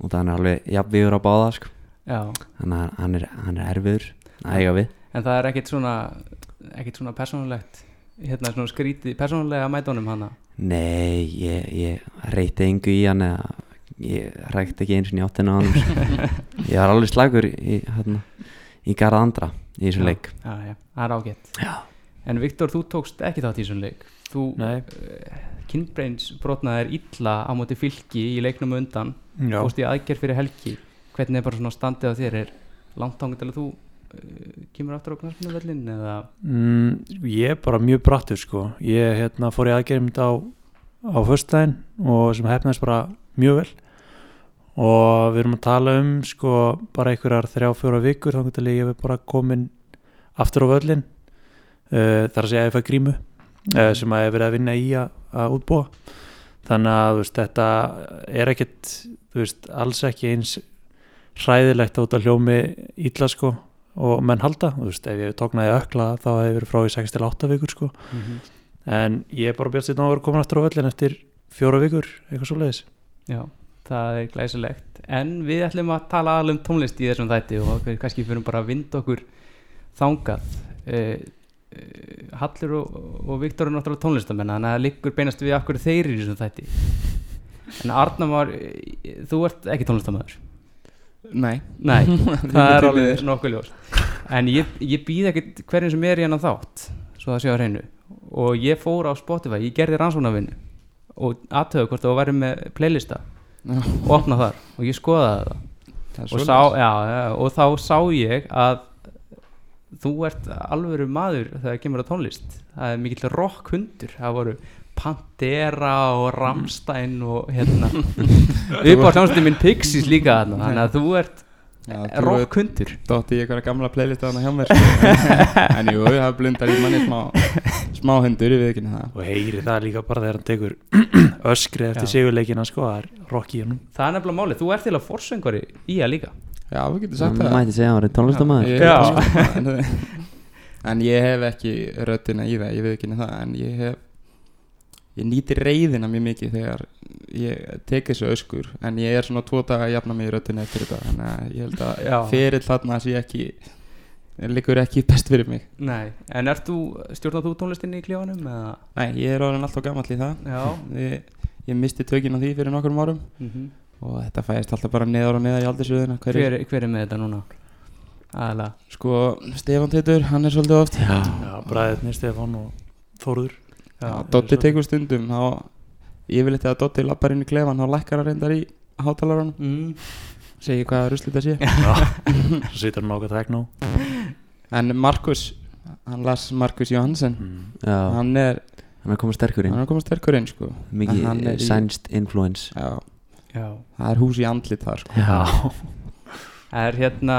og það er alveg jafnvíður á báða sko. Þannig að hann er, hann er erfiður að eiga við en það er ekkit svona ekkit svona persónulegt hérna svona skrítið persónulega honum hana? Nei, ég, ég reyti engu í hann eða ég rækti ekki eins og í áttinu á hann ég var alveg slagur í, hérna, í garða andra í þessum leik. Já, já, það er ágætt. Já. en Viktor, þú tókst ekki þátt í þessum leik. Þú uh, kynbreins brotnaðir illa á móti fylki í leiknum undan. Fórst í aðgerð fyrir helgi. Hvernig er bara svona standið á þér? Er langt ángur til að þú kemur aftur á knarfinu vellin eða? Mm, ég er bara mjög brattur sko. Ég hérna, fór í aðgerðum á, á föstudaginn og sem hefnaðist bara mjög vel. Og við erum að tala um sko bara einhverjar þrjá fjóra vikur þá getur ég bara komin aftur á völlin uh, þar að segja að ég fæ grímu uh, sem að ég verið að vinna í að, að útbúa. Þannig að veist, þetta er þú veist, alls ekki eins hræðilegt út að hljómi illa sko og menn halda, þú veist, ef ég tóknaði ökla þá verið frá í 6-8 vikur sko. Mhm. en ég er bara bjart sér ná að vera komin aftur á völlin eftir fjóra vikur, eitthvað svo leiðis Já, það er glæsilegt. En við ætlum að tala alveg um tónlist í þessum þætti og kannski fyrir bara að vinda okkur þangað. Uh, uh, Hallur og, og Viktor er náttúrulega tónlistamenn þannig að það liggur beinast við okkur þeir í þessum þætti. En Arnar var þú ert ekki tónlistamæður Nei. Nei, það er alveg nokkuð ljóst. En ég, ég býð ekkert hverjum sem er í hennan þátt svo það sé á hreinu. Og ég fór á Spotify, ég gerði rannsónavinnu og aðtöðu hvort það væri með playlista. Og opna þar. Og ég skoðaði Það. Og, sá, já, já, og þá sá ég að þú ert alvöru maður þegar það kemur á tónlist. Það er mikill rock hundur það voru Pantera og Rammstein og hérna. Upp á hljómsveitin minn Pixies líka þarna þannig að þú ert Já, þú rock hundur. Dótti í einhverja gamla playlista þarna hjá mér sko. En jú, það blundar í manni smá Smá hundur í viðkynni það. Og heyri það líka bara þegar hann tekur öskri eftir sigurleikina sko, það er rock í honum. Það er nefnilega málið, þú ert til að forsöngari í að líka. Já, við getum sagt Hann það. mætti segja að hann Já. sko, en, ég hef ekki röddina í það, ég veit ekki það En ég hef Ég nýti reyðina mjög mikið þegar ég tek þessu öskur En ég er svona tvo daga að jafna mig í röddina eftir þetta Þannig að ég held að fyrir þarna sé ekki Liggur ekki best fyrir mig Nei, en ert þú, stjórnar þú tónlistinni í klífanum eða? Nei, ég er orðin alltaf gamall í það Já. ég, ég misti tökin á því fyrir nokkrum árum Mhm. Og þetta fæðist alltaf bara neðar og neðar í aldursöðuna Hver, hver er með þetta núna? Aðalega Sko, Stefán Teitur, hann er svolítið oft Já. Já, bræðirni Stefán og Þóruður Dotti tekur stundum þá yfirleitt þegar Dotti lappar inn í klefan þá lækkar hann reyndar í hátalaranum mm. segir hvað rusl þetta sé svo situr hann ákveð tekno en Markus hann las Markus Johansen Já. hann er Hann er komið sterkur inn. hann er komið sterkur inn sko Mikið er í- sænst influence. já. Já. það er hús í andlit þar sko Já. Er hérna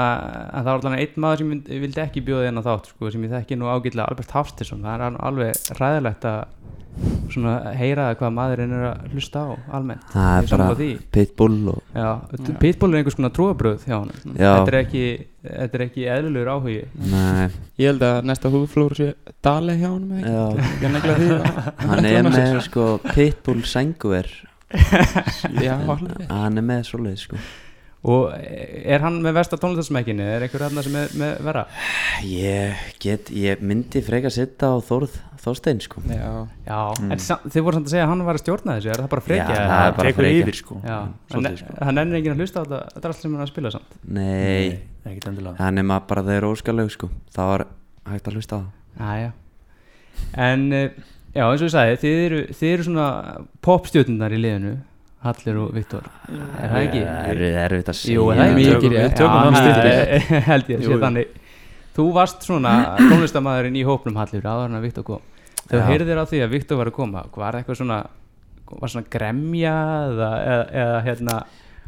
en það var allan einn maður sem vildi- vildi ekki bjóða þennan þátt sko, sem ég þekki nú ágætlega Albert Hafstinsson, það er al- alveg ræðilegt að svona heyra hvað maðurinn er að hlusta á almennt. Það Ég er bara pitbull og Já, pitbull er einhvers konar trúabröð hjá hann þetta er ekki, þetta er ekki eðlulegur áhugi. Nei. Ég held að næsta húflúr sé Dali hjá að negla því Hann er með sko pitbull sænguver Já, alveg. Hann er með svoleið sko og er hann með versta tónlistasmekkinni er einhver hérna sem er með vera Ég get, ég myndi freka sitta á Þórð, Þórstein sko Já, Já, Mm. en þið voru samt að segja að hann var að stjórna þessu, er það bara frekja? Já, það er bara Tekur frekja. yfir, sko. Já, Svolítið, hann, sko. hann ennir enginn að hlusta á þetta, þetta er allt sem hann er að spila samt Nei, ekkert endilega hann er maður bara þeir óskalög sko Það var hægt að hlusta á það Æja En, eh, já, eins og ég sagði, þið eru, þið eru svona popstjórnundar í liðinu Hallir og Viktor. Er það ekki? Það er erfitt að segja. Jú, er stilling. er- held ég, Jú, sé þannig. Þú varst svona tónlistamæðurinn í hópnum Hallur áður en að Viktor kom. Þegar Já. heyrðir á því að Viktor var að koma. Var eitthvað svona, var svona gremja eða, eða, eða hérna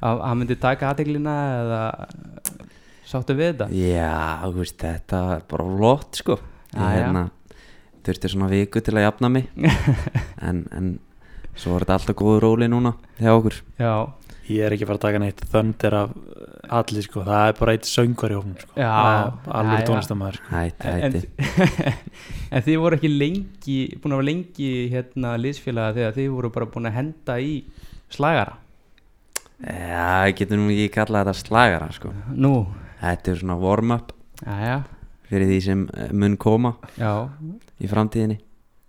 að hann myndi taka aðteglina eða sáttu við þetta? Já, þú veist, þetta er bara flott sko. Já. hérna þurfti svona viku til að jafna mig. En, en svo er þetta alltaf góður róli núna hjá okkur. Já, Ég er ekki að fara að taka neitt þöndir af allir sko, það er bara eitt söngvar í hófnum sko. Já, alveg já, já. tónlistamæður sko. Hætti, en, hætti en þið voru ekki lengi búin að vera lengi hérna liðsfélaga þegar þið voru bara búin að henda í slagara? Já, ég getur nú ekki kallað þetta slagara sko. Nú, Þetta er svona warm-up já, fyrir því sem eh, mun koma já. í framtíðinni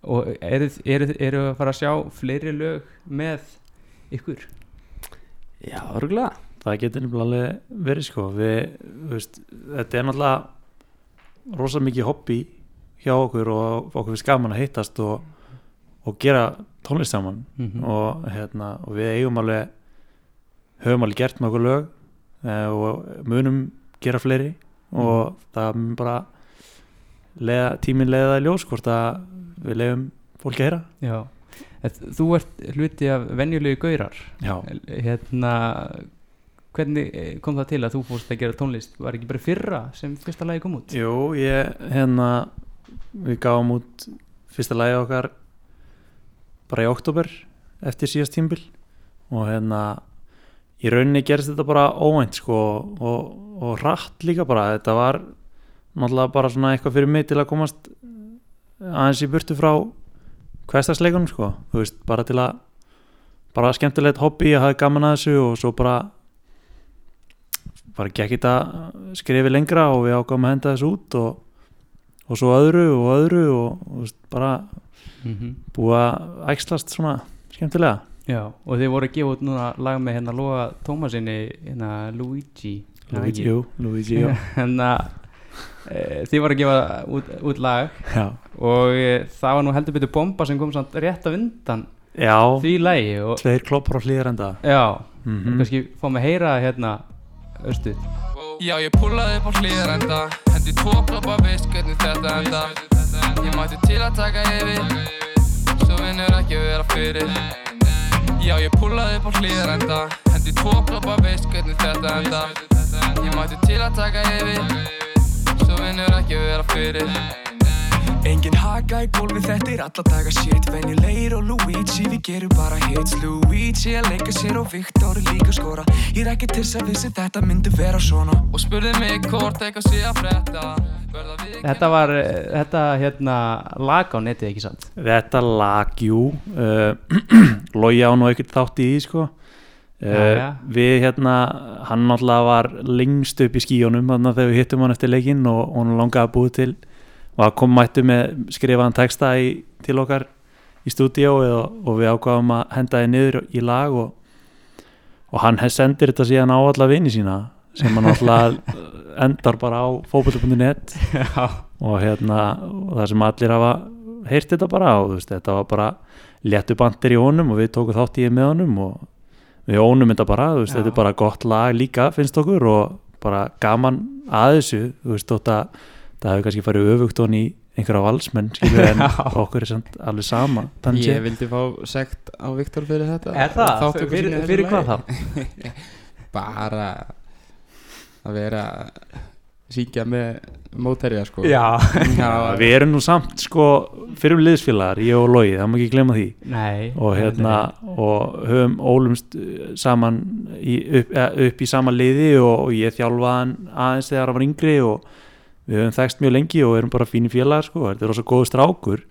og eru er, er að fara að sjá fleiri lög með ykkur? Já, örgulega Það getur alveg verið sko. Við, veist, þetta er náttúrulega rosa mikið hobby hjá okkur og okkur við skaman að hittast og, og gera tónlist saman. Mhm. og, hérna, og við eigum alveg höfum alveg gert með okkur lög eh, og munum gera fleiri. Og það mun bara leða, tíminn leiða í ljós hvort að við leiðum fólki að heyra. Já, þú ert hluti af venjulegu gaurar Já. Hérna hvernig eh, kom það til að þú fórst að gera tónlist? Var ekki bara fyrra sem fyrsta lagi kom út? Jú, ég hérna við gáum út fyrsta lagi okkar bara í oktober eftir síðast tímbil og hérna í rauninni gerist þetta bara óvænt sko og, og rætt líka bara. Þetta var náttúrulega bara svona eitthvað fyrir mig til að komast aðeins í burtu frá hverstasleikunum sko þú veist, bara til að bara skemmtilegt hobby að hafa gaman að þessu og svo bara bara gekk þetta skrifi lengra og við ákvæmum að henda þessu út og, og svo öðru og öðru og, og veist, bara Mhm. búið að æxlast svona skemmtilega Já, og þið voru að gefa út núna lag með hérna Lóa Tómasinni hérna Luigi Luigi, jú, Luigi, já. hérna e, þið voru að gefa út, út lag Já. Og það var nú heldur betur bomba sem kom samt rétt af undan Já, því lagi og, tveir kloppar á hlýðarenda Já, Mhm. og kannski fáum að heyra hérna östu Já, ég púlaði upp á hlýðarenda Hendi tvo kloppa veist hvernig þetta enda Ég mætti til að taka yfir Svo vinnur ekki vera fyrir. Já, ég púlaði upp á hlýðarenda Hendi tvo kloppa veist hvernig þetta enda Ég mætti til að taka yfir Svo vinnur ekki vera fyrir Engin haka í gólfi, þetta er alla daga shit. Venjulegir og Luigi, við gerum bara hits. Luigi að leika sér og Viktor líka skora. Ég er ekki til þess að vissi þetta myndi vera svona. Og spurði mig hvort eitthvað sé að við Þetta var, e, þetta hérna lag á netið ekki sant Þetta lag, jú uh, Logi á nú ekkert þátt í því sko. Uh, Jæja. Við hérna Hann náttúrulega var lengst upp í skíunum Þannig að þegar við hittum hann eftir leikinn Og, og hann langaði að búið til Og að kom mættu með skrifaðan texta í, Til okkar í stúdíóið og, og við ákvaðum að henda þið niður í lag Og, og hann sendir þetta síðan á alla vini sína Sem hann náttúrulega endar bara á Já. og hérna og það sem allir hafa heyrt þetta bara og veist, þetta var bara léttu bandir í honum og við tókum þátt í með honum og við ónum þetta bara veist, þetta er bara gott lag líka finnst okkur og bara gaman að þessu þú veist, þótt að það hefur kannski farið öfugt hon í einhverja valsmenn skilur en Já. okkur er samt alveg sama þannig Ég vildi fá sekt á Viktor fyrir þetta Er það? Fyrir- fyrir hvað lagi. Bara að vera síkja með móterja sko. Já, við erum nú samt sko fyrir liðsfélagar, ég og Lógi, það má ekki glemma því. Nei, og hérna og höfum ólumst uh, saman í, upp, eh, upp í sama liði og, og ég þjálfaði hann aðeins þegar hann var yngri og við höfum þekst mjög lengi og erum bara fínir félagar sko, þetta er rosa góður strákur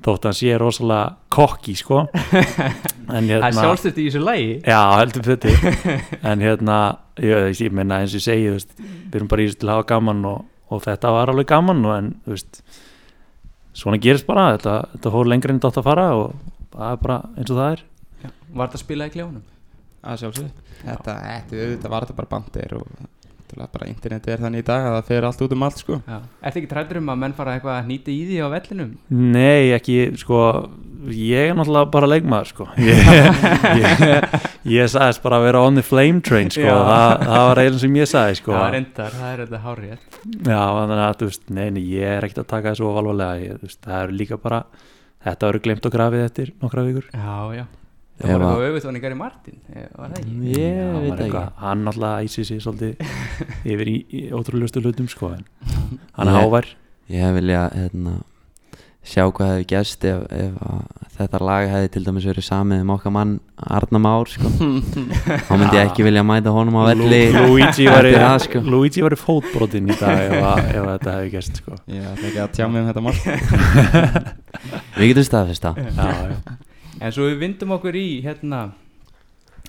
þótt að hann sé rosalega kokki sko. En Það er sjálfstætt í þessu lagi. Já, heldur þetta En hérna, ég, ég meina eins og ég segi veist, Við erum bara í þessu til að hafa gaman og, og þetta var alveg gaman og, En þú veist Svona gerist bara, þetta, þetta fór lengra en þetta að fara Og það er bara eins og það er. Var þetta að spila í kljónum? að sjálfsög þetta, þetta, þetta var þetta bara bandir og þetta bara internetið er þannig í dag að það fer allt út um allt sko Já. Ertu ekki trættur um að menn fara eitthvað að nýta í því á vellinum? Nei, ekki, sko Ég er náttúrulega bara leikmaður sko Ég, ég, ég sagðist bara að vera on the flame train sko Já. það, það var einu sem ég sagði sko var endar, það er þetta hárið Já, þannig að, þú veist, nei, nei, ég er ekkert að taka þessu veist, það eru líka bara, þetta verður glemt og grafið eftir nokkra vikur. Já, já. Ef Það var að- eitthvað auðvitað hann í Gary Martin, var það ekki? Ég Já, veit það ekki Hann náttúrulega æsir sig svolítið yfir í, í ótrúlegustu hlutum, sko, en hann er Ég- hávær. Ég hef vilja hérna, sjá hvað hefði gæst ef, ef að þetta lag hefði til dæmis verið samið um okkar mann Arna Már sko. þá myndi ég ekki vilja mæta honum á velli Lu- Luigi var í, það, sko. Fótbrotinn í dag ef, að, ef að þetta hefði gæst, sko. Ég ætla ekki að tjá mig um þetta mál Við getum staðfist það Já, já. En svo við vindum okkur í hérna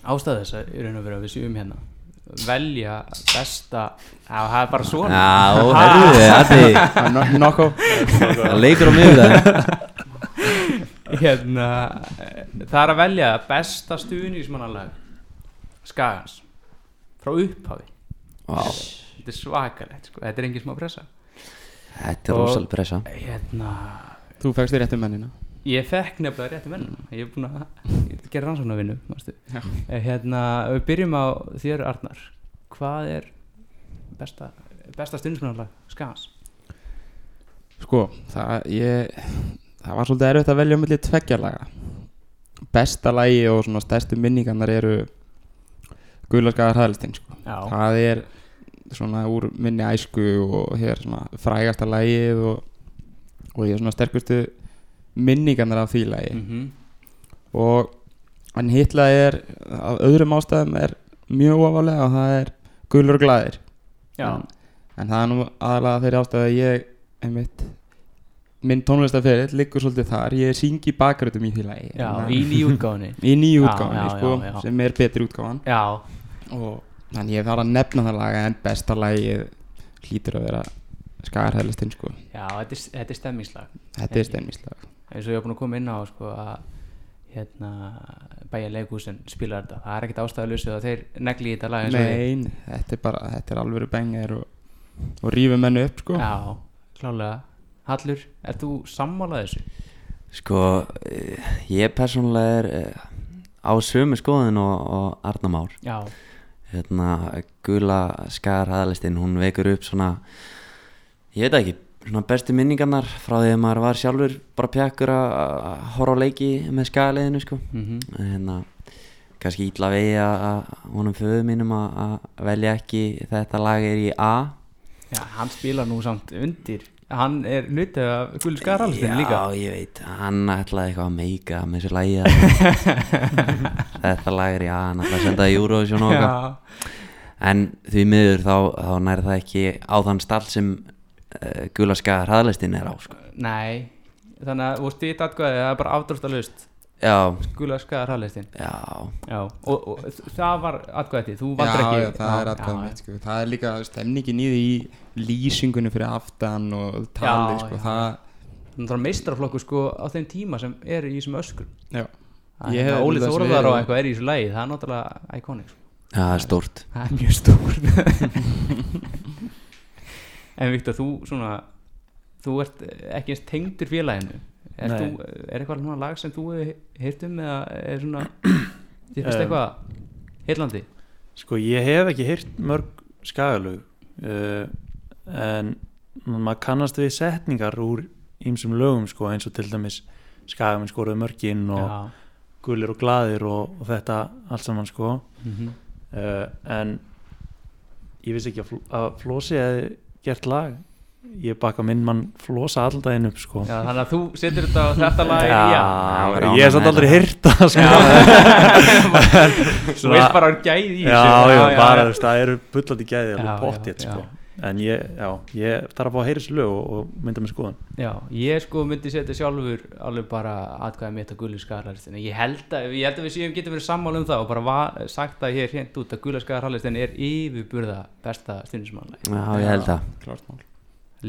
ástæðu þess að í raun og veru að við séum hérna velja besta það er bara svona Já, Nokko Það leikur á miðvikudaginn. Hérna eh, Það er að velja besta stuðnismannalag Skagans frá upphafi Vá. Þetta er svakalegt sko. Þetta er engin smá pressa Þetta er rosalega pressa. Hérna Þú fegst þér réttu mennina Ég fekk nefnilega rétti menn Ég er búin að gera rannsókn að vinnu Já. Hérna, við byrjum á þér Arnar Hvað er besta, besta stundismannalag Skagans? Sko, það, ég, það var svolítið erfitt að velja um milli tveggjarlaga Besta lagi og svona stærstu minningarnar eru Guðlarskaðar hæðlistinn sko. Það er svona úr minni æsku og hér svona frægasta lagið og, og ég er svona sterkustu minningarnar af því lagi. Mhm. og en hitlaði er af öðrum ástæðum er mjög ofalega og það er gulur og glæðir en, en það er nú aðalega þeirri ástæði að ég einmitt minn tónlistaferill liggur svolítið þar. Ég syngi bakgröðum í því lagi. Já, í nýjútgáfunni. í já, sko, sem er betri útgáfan. Já. og þannig ég þarf að nefna það laga en besta lagi hlýtur að vera skagarhælistinn sko. Já, þetta er, þetta er stemmingslag Þetta er stemningslag. Eins og ég hef búin að koma inn á sko, að hérna, bæja leikhúsin spilar þetta það er ekkert ástæðalösu að þeir negli í þetta lag eins og þið. Nein, þetta er bara, þetta er alvöru bengar og, og rífum mennu upp sko Já, klálega Hallur, er þú sammálað þessu? Sko, eh, ég persónulega er eh, á sömu skoðin og, og Arna Már Já. Hérna, gula skar hæðalistinn, hún vekur upp svona Ég veit ekki, svona bestu minningarnar frá því að maður var sjálfur bara pjakkur að horfa á leiki með skagaliðinu sko. Mhm. Hérna, kannski ítla vegi að honum föðu mínum að velja ekki þetta lag er í A. Já, hann spilar nú samt undir. Hann er hlutið af Gullu Skaralstin líka. Já, ég veit, hann ætlaði eitthvað að meika með þessu lagi Þetta lag er, já, hann ætlaði að senda það í Eurovision og eitthvað. En því miður þá, þá næri það ekki á þann stall sem uh, gulaska hraðlistin er á sko. Nei, þannig að þú stýtt atkvæði það er bara afdráttalust Já. Skula skaðar hraðlistin Já. Já, og, og það var atkvæði þú Já, valdur ekki já, það er atkvæðum mitt sko. Það er líka stemningin í því í lýsingunni fyrir aftan og talið sko. já. Það Það er meistraflokku sko á þeim tíma sem er í þessum öskur Já. Það Ég er hef Óli til dæmis Þóraðar og verið- eitthvað er í þessu lagi Það er náttúrulega iconic sko. Já, það er stórt. Það er mjög stórt En Viktor, þú svona Þú ert ekki eins tengdur félaginu. Er, þú, er eitthvað svona lag sem þú heyrt um eða er svona Þið finnst Um, eitthvað heillandi? Sko ég hef ekki heyrt mörg skagalög uh, en maður kannast við setningar úr ýmsum lögum sko eins og til dæmis skagamenn skoruðu mörgin og Já. gullir og glaðir og, og þetta allt saman sko. Mhm. uh, en ég vissi ekki að, fl að Flósi hefði gert lag ég baka minn mann Flósa allan daginn upp sko Já, þannig að þú setur þetta á þetta lag Já, já. ég hef samt aldrei heyrt það sko. Þú veist bara að gæði í já, þessu. já, Já, já, bara já. þú veist, það eru bullandi gæði já, pottið sko. En ég, já, ég þarf að fá að heyra þessu lög og, og mynda með skoðan Já, ég sko myndi setja sjálfur alveg bara atkvæði mitt á Gulli Skarlarlistin ég held að, ég held að við séum getum verið sammála um það og bara var, sagt það hér hreint út að Gulli Skarlarlistin er yfirburða besta stundismannlega Já, ég held það.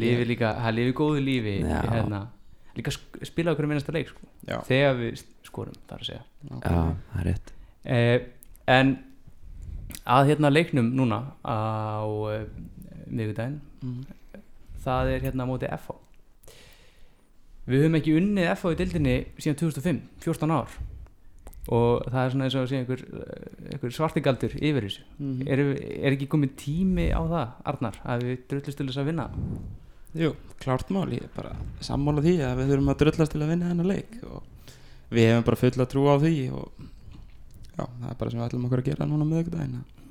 Lifi líka, það lifi góðu lífi hérna, líka spila okkur minnasta leik sko, þegar við skorum þar að segja. Já, það er rétt. Eh, En að hérna leiknum núna á miðvikudaginn. Mhm. það er hérna á móti FH Við höfum ekki unnið FH í dildinni síðan 2005, 14 ár. Og það er svona eins og að segja einhver, eh, einhver svartigaldur yfir þessu. Mhm. er, er ekki komið tími á það, Arnar, að við drullist til þess að vinna? Jú, klárt mál, ég er bara sammála því að við þurfum að drullast til að vinna þennan leik og við hefum bara fulla trú á því og já, það er bara sem við ætlum okkur að gera núna með að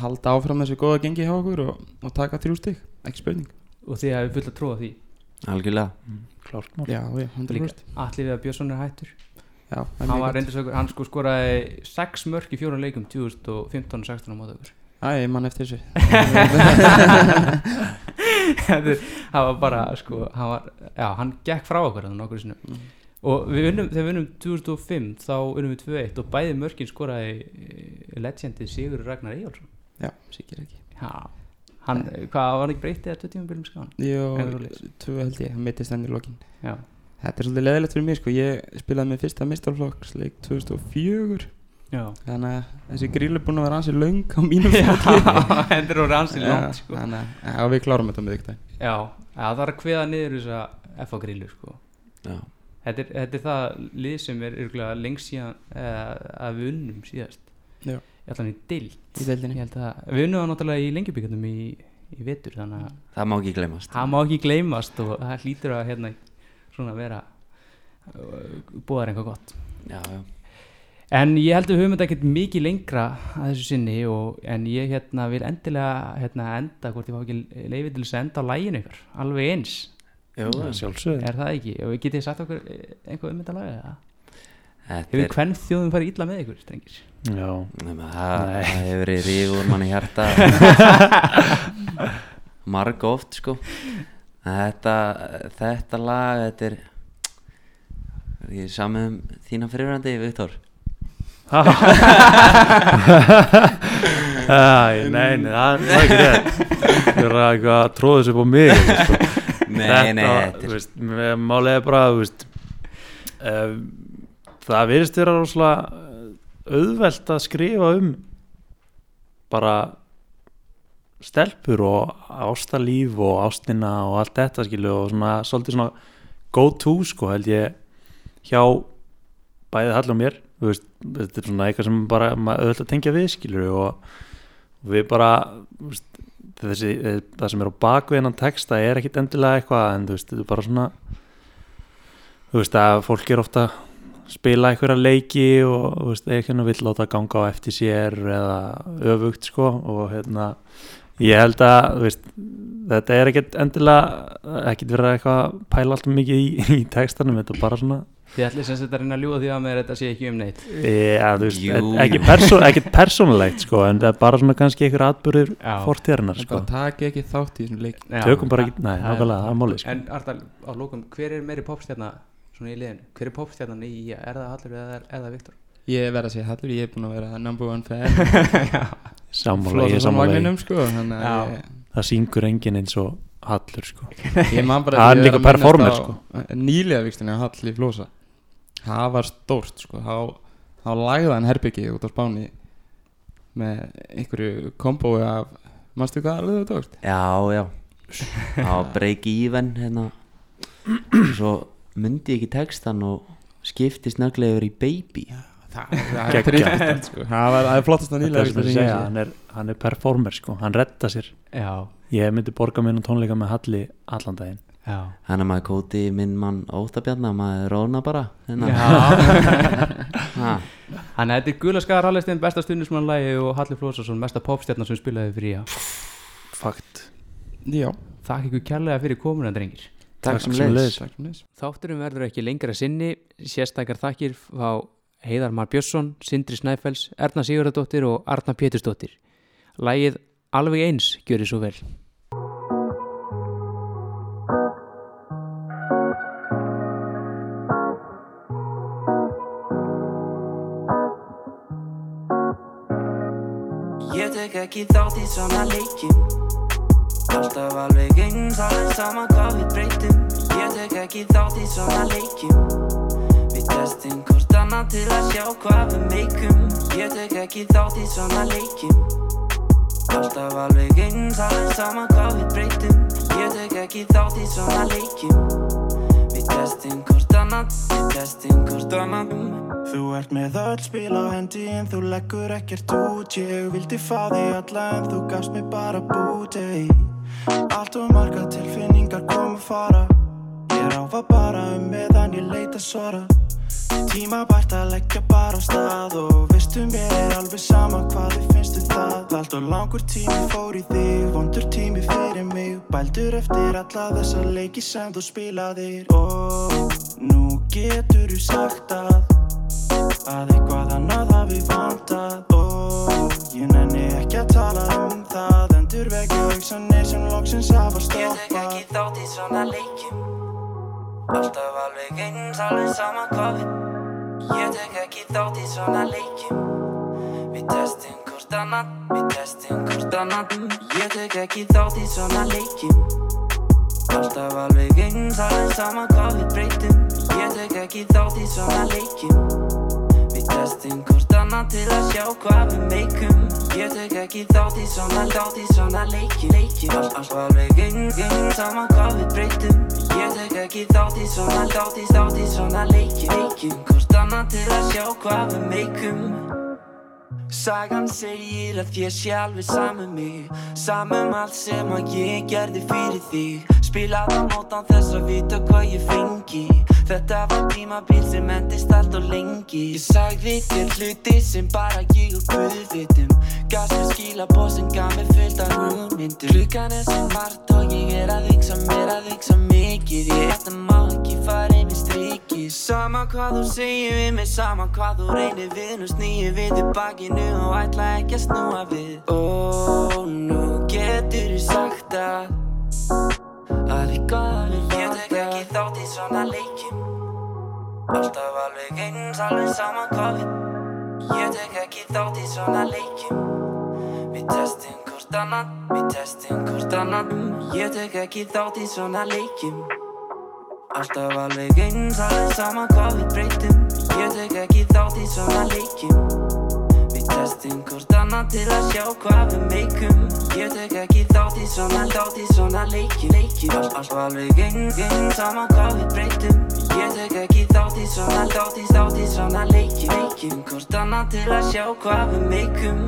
halda áfram þessu góða gengi hjá okkur og, og taka þrjú stig, ekki spurning. Og því að við fulla trú á því? Algjörlega. Klárt mál. Já, já, 100% Allir við að Björnsson er hættur. Já, er hann var gott. reyndisökur, hann sko skoraði 6 mörk í fjóra leikum 2015 og 16 á móti okkur. Æ, ég man eftir þessu. Það var bara sko, hann var, já, hann gekk frá okkur þannig okkur sinnum. Mhm. og við unnum, þegar við unnum 2005 þá unnum við 2-1 og bæði mörkin skoraði eh, legendið Sigur Ragnar Eyjálsson Já, sikir ekki Já, hann, hvað var hann ekki breytið að 20 byrjum skáðan? Jó, tvö held ég, hann mittist henni í lokin Já. Þetta er svolítið leðilegt fyrir mig sko, ég spilaði með fyrsta mistarflokksleik 2004 Já. Þannig að þessi gríl er búin að vera ansið löng á mínum Já, flokki. þetta er orðið ansi Já, langt, sko. Þannig að já, við klárum þetta með ykkur Já, já, það er að kveða niður þessa FA grílu sko. Já. þetta, er, þetta er það lið sem er lengst síðan að við unnum síðast Já. Ég ætla hann í dild Í deildinni. Ég held að Við unnum það náttúrulega í lengjubíkarnum í, í vetur þannig að Það má ekki gleymast Það má ekki gleymast og það hlýtur að hérna svona vera uh, búðar eitthvað gott Já, já En ég held að við höfum þetta ekkert mikið lengra að þessu sinni og, en ég hérna vil endilega hérna enda hvort ég fá ekki leiði til þess að enda á læginu ykkur, alveg eins sjálfsögðu. Er það ekki? Og getið sagt okkur eh, eitthvað um þetta lag eða? Þetta Hefur er- hvern þjóðum farið illa með ykkur, strengir? Já. Nei, það, það hefur verið ríf úr manni hjarta. Marg oft sko. Þetta, þetta lag þetta er ég er samið um þína fyrirvændi Viktor. Æ, nei, nei, það það er ekki rétt. Það er eitthvað að tróða þessu upp á mig sko. Nei, Þetta, nei, þetta þú er- er bara þú veist, uh, Það virðist vera rosalega auðvelt að skrifa um bara stelpur og ástalíf og ástina og allt þetta skilu og svona svolítið svona go to sko held ég hjá bæði Hall og mér. Veist, þetta er svona eitthvað sem bara maður auðvitað tengja við skilur og við bara veist, þessi, það sem er á bakvið hennan texta er ekkit endilega eitthvað en þú veist, þetta er bara svona þú veist að fólk er ofta spila einhverja leiki og þú veist, eitthvað vill láta ganga á eftir sér eða öfugt sko og hérna ég held að þú veist, þetta er ekkit endilega ekkit verið eitthvað að pæla alltaf mikið í, í textanum, þetta er bara svona Þið ætli sem þetta að reyna að ljúa því að með þetta sé ekki um neitt Já, þú veist, Jú. ekki, persó, ekki persónulegt sko, en það er bara svona kannski einhver atbyrður En sko. bara taki ekki þátt í þessum leik. Tökum bara ekki, nei, Það er- nákvæmlega, það er málið sko. En Artal, á lókum, hver er meiri popstjarna svona í liðinu? Hver er popstjarnan í, í er það Hallur eða er, er það Viktor? Ég verð að segja Hallur, ég er búin að vera number one fan Sammála, ég er sammála sko þannig Já. að ég, Það syngur enginn eins og Hallur sko. ég man bara Það er líka performer sko. Nýlega vikstinni að Hall í Flósa Það var stórt sko Þá, lagði hann herbyggi út á Spáni með einhverju kombói af Manstu hvað alveg þú tókst? Já, já á break even hérna svo myndi ekki textan og skipti snögglega yfir í baby. Það það er tryggt sko. Það var það er flottast að nýlega er sem ég segja, hann er, hann er performer sko. hann retta sér. Já. Ég myndi borga mér nú tónleika með Halli allan daginn. Já. Þannig að maður kóti minn mann óttabjarna maður róna bara hérna. Ha. Þannig að þetta er Gula Skar Hallestein besta stundismannlægi og Halli Flósarsson mesta popstjarnar sem spilaði fyrir Fakt. Já. Takk ykkur kærlega fyrir komuna drengir Takk sem leys Þátturum verður ekki lengra sinni. Sérstakar þakkir á Heiðar Mar Björnsson, Sindri Snæfells Erna Sigurðardóttir og Arna Pétursdóttir. Lægið alveg eins gjörir svo vel. Ég tek ekki þátt í svona leikjum Alltaf alveg eins, alveg sama hvað við breytum. Ég tek ekki þátt í svona leikjum. Við testum hvort annað til að sjá hvað við meikum. Ég tek ekki þátt í svona leikjum. Alltaf alveg eins, alveg sama hvað við breytum. Ég tek ekki þátt í svona leikjum. Við testum hvort annað, við testum hvort annað. Þú ert með öll spil á hendi en þú leggur ekkert út. Ég vildi fá þig alla en þú gafst mig bara búti Allt og marga tilfinningar kom að fara. Ég ráfa bara um meðan ég leita svara. Tíma bært að leggja bara á stað Og veistu mér er alveg sama hvað þið finnst um það. Allt og langur tími fór í þig Vondur tími fyrir mig. Bældur eftir alla þessa leiki sem þú spilaðir. Og nú getur þú sagt að að eitthvað annað hafi vantað. Og ég nenni ekki að tala um það endur vekja hugsanir sem loksins hafa Ég tek stoppað ekki þátt í svona leikjum. Alltaf alveg eins, alveg sama hvað. Tek ekki þátt í svona leikjum. Við testum hvort annað, við testum hvort annað. Ég tek ekki þátt í svona leikjum. Alltaf alveg eins, alveg sama hvað við breytum. Tek ekki þátt í svona leikjum Við testum hvort annað til að sjá hvað við meikum Ég tek ekki þátt í svona, þátt í svona leiki, leiki Alltaf alveg eins, eins, sama hvað við breytum Ég tek ekki þátt í svona, þátt í, þátt í svona leiki, leiki Hvort annað til að sjá hvað við meikum Sagan segir að þér sé alveg saman mig Saman um allt sem að ég gerði fyrir þig. Spilaði á mótan þess að vita hvað ég fengi. Þetta var tímabil sem endist allt og lengi. Ég sagði þér hluti sem bara ég og Guð vitum. Gafst mér skilabóð sem gaf mér fullt af hugmyndum. Klukkan er sem margt og ég er að hugsa mér að hugsa mikið. Ég þetta má ekki fara yfir strikið Sama hvað þú segir við mig, sama hvað þú reynir við Nú snýið við til bakinu og ætla ekki að snúa við. Ó, nú getur þú sagt að að eitthvað hafi vantað Ég tek ekki þátt í svona leikjum. Alltaf alveg eins, alveg sama hvað við Ég tek ekki þátt í svona leikjum. Við testum hvort annað, við testum hvort annað. Ég tek ekki þátt í svona leikjum Alltaf alveg eins, alveg sama hvað við breytum. Ég tek ekki þátt í svona leikjum. Við testum hvort annað til að sjá hvað við meikum. Ég tek ekki þátt í svona, þátt í svona leiki, leiki Alltaf alveg eins, eins, sama hvað við breytum. Ég tek ekki þátt í svona, þátt í, þátt í svona leiki, leiki Hvort annað til að sjá hvað við meikum